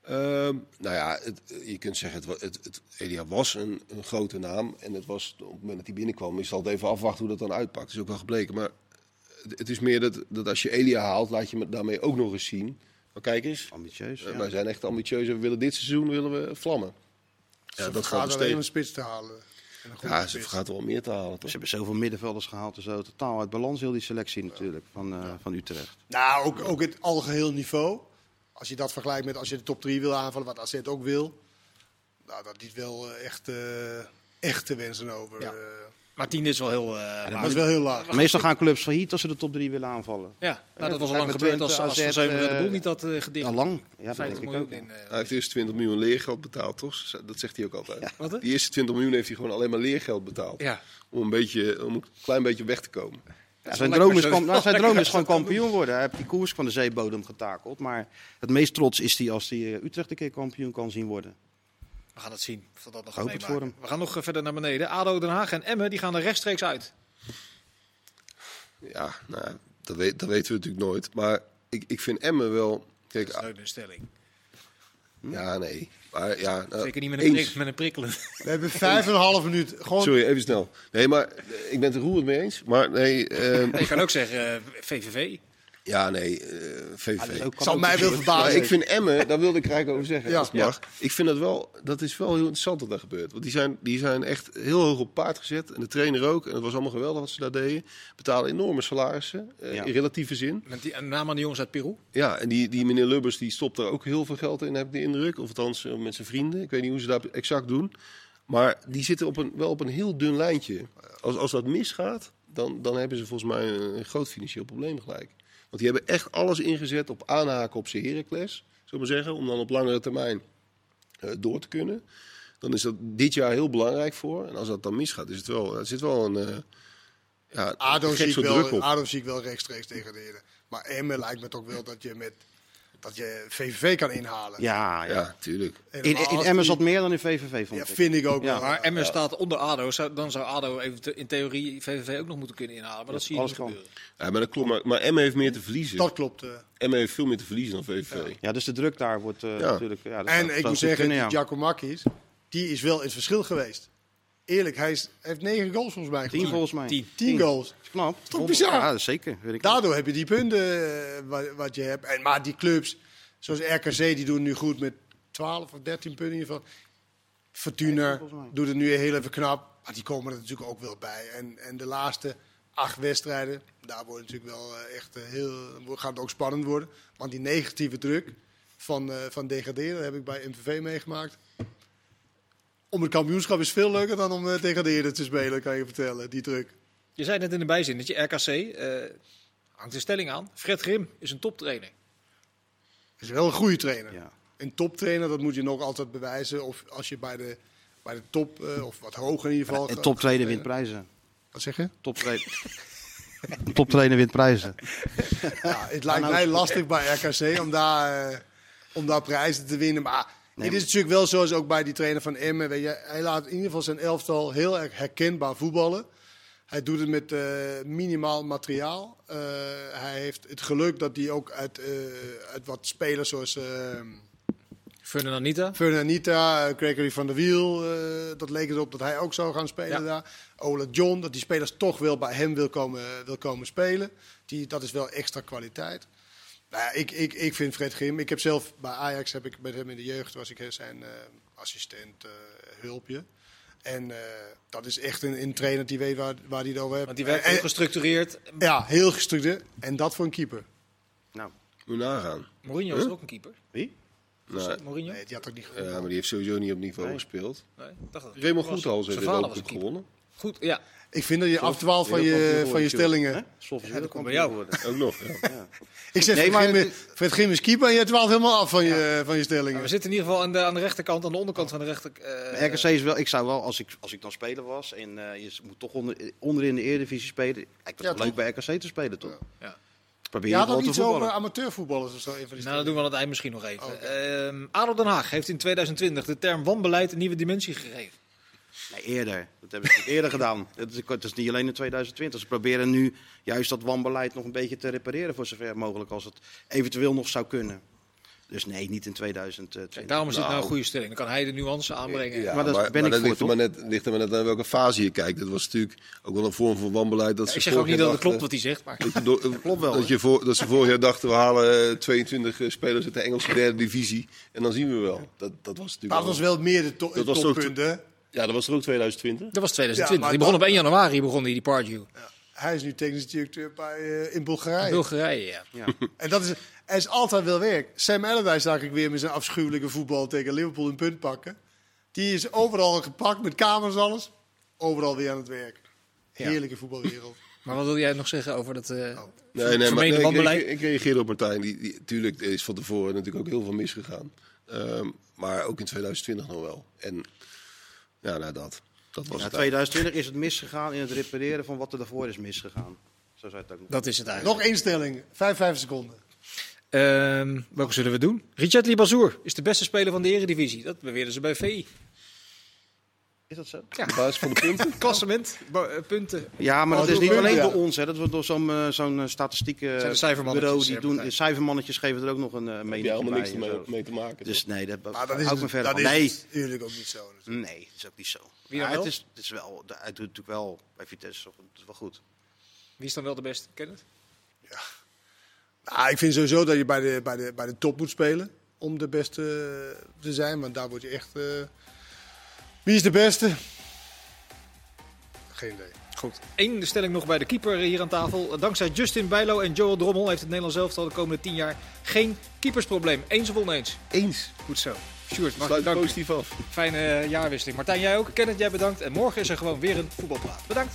Ehm, nou ja, het, je kunt zeggen, het, het, was een, een grote naam. En het was, op het moment dat hij binnenkwam, is het altijd even afwachten hoe dat dan uitpakt. Dat is ook wel gebleken. Maar het, het is meer dat, dat als je Elia haalt, laat je me daarmee ook nog eens zien. Maar kijk eens, Ambitieus. eh, ja. wij zijn echt ambitieus en we willen dit seizoen willen we vlammen. Ja, dat gaat alleen om een spits te halen. Ja, ze gaat wel meer te halen, toch? Ze hebben zoveel middenvelders gehaald en zo. Totaal uit balans heel die selectie natuurlijk van, eh, van Utrecht. Nou, ook, ook het algeheel niveau. Als je dat vergelijkt met als je de top 3 wil aanvallen, wat AZ ook wil. Nou, dat liet wel eh, echt, eh, echt te wensen over. Ja. Maar tien is wel heel... eh, dat laag. is wel heel laag. Meestal gaan clubs failliet als ze de top 3 willen aanvallen. Ja, nou, dat was al lang gebeurd als, als AZ, de eh, boel niet had eh gedicht. Al lang. Ja, dat 50 denk ik ook. in. Hij heeft eerst 20 miljoen leergeld betaald, toch? Dat zegt hij ook altijd. Wat? Die eerste 20 miljoen heeft hij gewoon alleen maar leergeld betaald. Ja. Om, een beetje, om een klein beetje weg te komen. Ja, zijn droom is, nou, zijn droom is gewoon kampioen worden. Hij heeft die koers van de zeebodem getakeld. Maar het meest trots is hij als hij Utrecht een keer kampioen kan zien worden. We gaan het zien. Of we dat nog Hoop het voor hem. We gaan nog eh, verder naar beneden. ADO, Den Haag en Emmen die gaan er rechtstreeks uit. Ja, nou, ja, dat, weet, dat weten we natuurlijk nooit. Maar ik, ik vind Emmen wel... Kijk, Dat is een stelling. ja, nee. Maar, ja, nou, Zeker niet met een, prik, met een prikkelen. We hebben vijf en een half minuut. Gewoon Sorry, even snel. Nee, maar eh, ik ben het er roerend mee eens. Maar nee, ehm, je kan ook zeggen eh, VVV. Ja, nee, eh, VVV. zal mij wel verbazen. ik vind Emmen, daar wilde ik eigenlijk over zeggen, Ja. als het mag. Ik vind dat wel, dat is wel heel interessant wat daar gebeurt. Want die zijn, die zijn echt heel hoog op paard gezet. En de trainer ook. En het was allemaal geweldig wat ze daar deden. Betalen enorme salarissen, eh, Ja. in relatieve zin. Met die, een naam aan de jongens uit Peru. Ja, en die, die meneer Lubbers die stopt er ook heel veel geld in, heb ik de indruk. Of althans eh, met zijn vrienden. Ik weet niet hoe ze dat exact doen. Maar die zitten op een, wel op een heel dun lijntje. Als, als dat misgaat, dan, dan hebben ze volgens mij een, een groot financieel probleem gelijk. Want die hebben echt alles ingezet op aanhaken op zijn Heracles. Zullen we maar zeggen, om dan op langere termijn eh, door te kunnen. Dan is dat dit jaar heel belangrijk voor. En als dat dan misgaat, is het wel, er zit wel een... eh ja, ADO zie, ik wel. ADO zie ik wel rechtstreeks degraderen. Maar Emmen lijkt me toch wel dat je met dat je VVV kan inhalen. Ja, ja. Ja, tuurlijk. In, in Emmen zat meer dan in VVV, vond Ja, ik. vind ik ook Ja. wel. Maar Emmen staat onder ADO. Zou- Dan zou ADO even in theorie VVV ook nog moeten kunnen inhalen. Maar dat zie je niet kan. gebeuren. Ja, maar dat klopt. Maar, maar Emmen heeft meer te verliezen. Dat klopt. eh. Emmen heeft veel meer te verliezen dan VVV. Ja, dus de druk daar wordt eh, Ja. natuurlijk... Ja, En ik moet zeggen, kunnen, Giacomakis, die is wel in het verschil geweest. Eerlijk, hij is, hij heeft negen goals volgens mij Tien gemaakt. volgens mij. Tien. Tien goals. Dat is knap. toch bizar? Ja, zeker. Weet ik Daardoor heb je die punten eh, wat, wat je hebt. En, maar die clubs, zoals RKC, die doen nu goed met 12 of 13 punten in ieder geval. Fortuna doet het nu heel even knap. Maar die komen er natuurlijk ook wel bij. En, en de laatste acht wedstrijden, daar wordt natuurlijk wel eh, echt eh, heel, gaat het ook spannend worden. Want die negatieve druk van, eh, van degraderen, dat heb ik bij MVV meegemaakt. Om het kampioenschap is veel leuker dan om eh, degraderen te spelen, kan je vertellen, die druk. Je zei net in de bijzin dat je RKC eh, hangt de stelling aan. Fred Grim is een toptrainer. is wel een goede trainer. Ja. Een toptrainer, dat moet je nog altijd bewijzen. Of als je bij de, bij de top, eh, of wat hoger in ieder geval. En toptrainer wint prijzen. Wat zeg je? Toptrainer. Toptrainer wint prijzen. Ja, het lijkt nou mij is- lastig bij RKC om daar, om daar prijzen te winnen. Maar Nee, het is natuurlijk wel zoals ook bij die trainer van Emmen. Weet je, hij laat in ieder geval zijn elftal heel erg herkenbaar voetballen. Hij doet het met eh, minimaal materiaal. Eh, hij heeft het geluk dat hij ook uit, eh, uit wat spelers zoals... eh, Ferdinand Anita. Fernanita, Gregory van der Wiel, dat leek erop dat hij ook zou gaan spelen Ja. daar. Ola John, dat die spelers toch wel bij hem wil komen, wil komen spelen. Die, dat is wel extra kwaliteit. Nou ja, ik, ik, ik vind Fred Grim. Ik heb zelf bij Ajax, heb ik met hem in de jeugd, was ik zijn eh, assistent, eh, hulpje. En eh, dat is echt een, een trainer die weet waar, waar hij het over heeft. Want die werkt heel gestructureerd. ja, heel gestructureerd. En dat voor een keeper. Nou, Moet je nagaan. Mourinho is ook een keeper. wie? Nou, Mourinho? Nee, die had ook niet ja, gewonnen. maar die heeft sowieso niet op niveau Nee. gespeeld. Nee, dacht dat- Raymond Goethals heeft keeper. gewonnen. Goed, ja. Ik vind dat je afdwaalt van je, van je stellingen. Hè? Sof is Ja, dat komt bij jou. Ook nog, ja. Ik zeg Nee, Fred, is keeper en je dwaalt helemaal af van je, van je stellingen. Maar we zitten in ieder geval aan de, aan de rechterkant, aan de onderkant van de rechter. eh, RKC is wel, ik zou wel, als ik, als ik dan speler was en eh, je moet toch onder, onderin de Eredivisie spelen. Ik vind Ja, het leuk bij RKC te spelen, toch? Ja. Probeer Je had wel ook iets over amateurvoetballers of zo. Die Nou, dat doen we aan het eind misschien nog even. Oké. Ehm, ADO Den Haag heeft in 2020 de term wanbeleid een nieuwe dimensie gegeven. Nee, eerder. Dat hebben ze eerder gedaan. Dat is, het is niet alleen in 2020. Ze proberen nu juist dat wanbeleid nog een beetje te repareren voor zover mogelijk als het eventueel nog zou kunnen. Dus nee, niet in 2020. Kijk, daarom is dit nou Nou. een goede stelling. Dan kan hij de nuance aanbrengen. Ja, Maar dat ben ik dat voor, ligt, er maar net, ligt er maar net aan welke fase je kijkt. Dat was natuurlijk ook wel een vorm van wanbeleid. Dat ze ik zeg ook niet dat het klopt wat hij zegt, maar... Dat, je door- klopt wel, Dat, je voor, dat ze vorig jaar dachten, we halen eh, 22 spelers uit de Engelse derde divisie. En dan zien we wel. Dat, dat was natuurlijk Dat was wel meer de to Dat toppunt? Ja, dat was er ook 2020. Dat was Ja, 2020. maar die begon op 1 januari, begon hij, die Pardew. Hij is nu technisch directeur bij, eh, in Bulgarije. Bulgarije, ja. Ja. En dat is, er is altijd wel werk. Sam Allardyce zag ik weer met zijn afschuwelijke voetbal tegen Liverpool een punt pakken. Die is overal gepakt met kamers alles. Overal weer aan het werk. Heerlijke voetbalwereld. Maar wat wil jij nog zeggen over dat... eh Nee, nee, maar nee, ik, wanbeleid? ik, ik reageerde op Martijn. Die, die, tuurlijk er is van tevoren natuurlijk ook heel veel misgegaan. Ehm, maar ook in 2020 nog wel. En ja, nou dat. Dat was Ja, het. 2020 is het misgegaan in het repareren van wat er daarvoor is misgegaan. Zo zou het ook nog. Dat is het eigenlijk. Nog één stelling. Vijf, vijf seconden. Ehm, welke zullen we doen? Richard Libazour is de beste speler van de Eredivisie. Dat beweerden ze bij VI. Is dat zo? Op basis van de punten. Klassement, eh, punten. Ja, maar Oh, dat is door niet alleen ja. door ons. Hè. Dat wordt door zo'n eh, zo'n eh, statistiek eh, Zijn de cijfermannetjes, bureau. Die eh, doen, de cijfermannetjes geven er ook nog een uh, mening helemaal bij. niks mee, te maken. Dus nee, dat, Maar dat is, ik me verder dat van. is Nee, natuurlijk ook niet zo. natuurlijk. nee, dat is ook niet zo. Wie dan Maar wel? het, is, het is wel, hij doet natuurlijk wel bij Vitesse toch- het is wel goed. Wie is dan wel de beste? Ken het? Nou, ik vind sowieso dat je bij de, bij, de, bij de top moet spelen. Om de beste eh, te zijn. Want daar word je echt... eh, Wie is de beste? Geen idee. Goed. Eén stelling nog bij de keeper hier aan tafel. Dankzij Justin Bijlo en Joel Drommel heeft het Nederlands elftal de komende 10 jaar geen keepersprobleem. Eens of oneens? Eens. Goed zo. Sjoerd, mag Sluit danken. positief af. Fijne eh, jaarwisseling. Martijn, jij ook. Kenneth, jij bedankt. En morgen is er gewoon weer een voetbalpraat. Bedankt.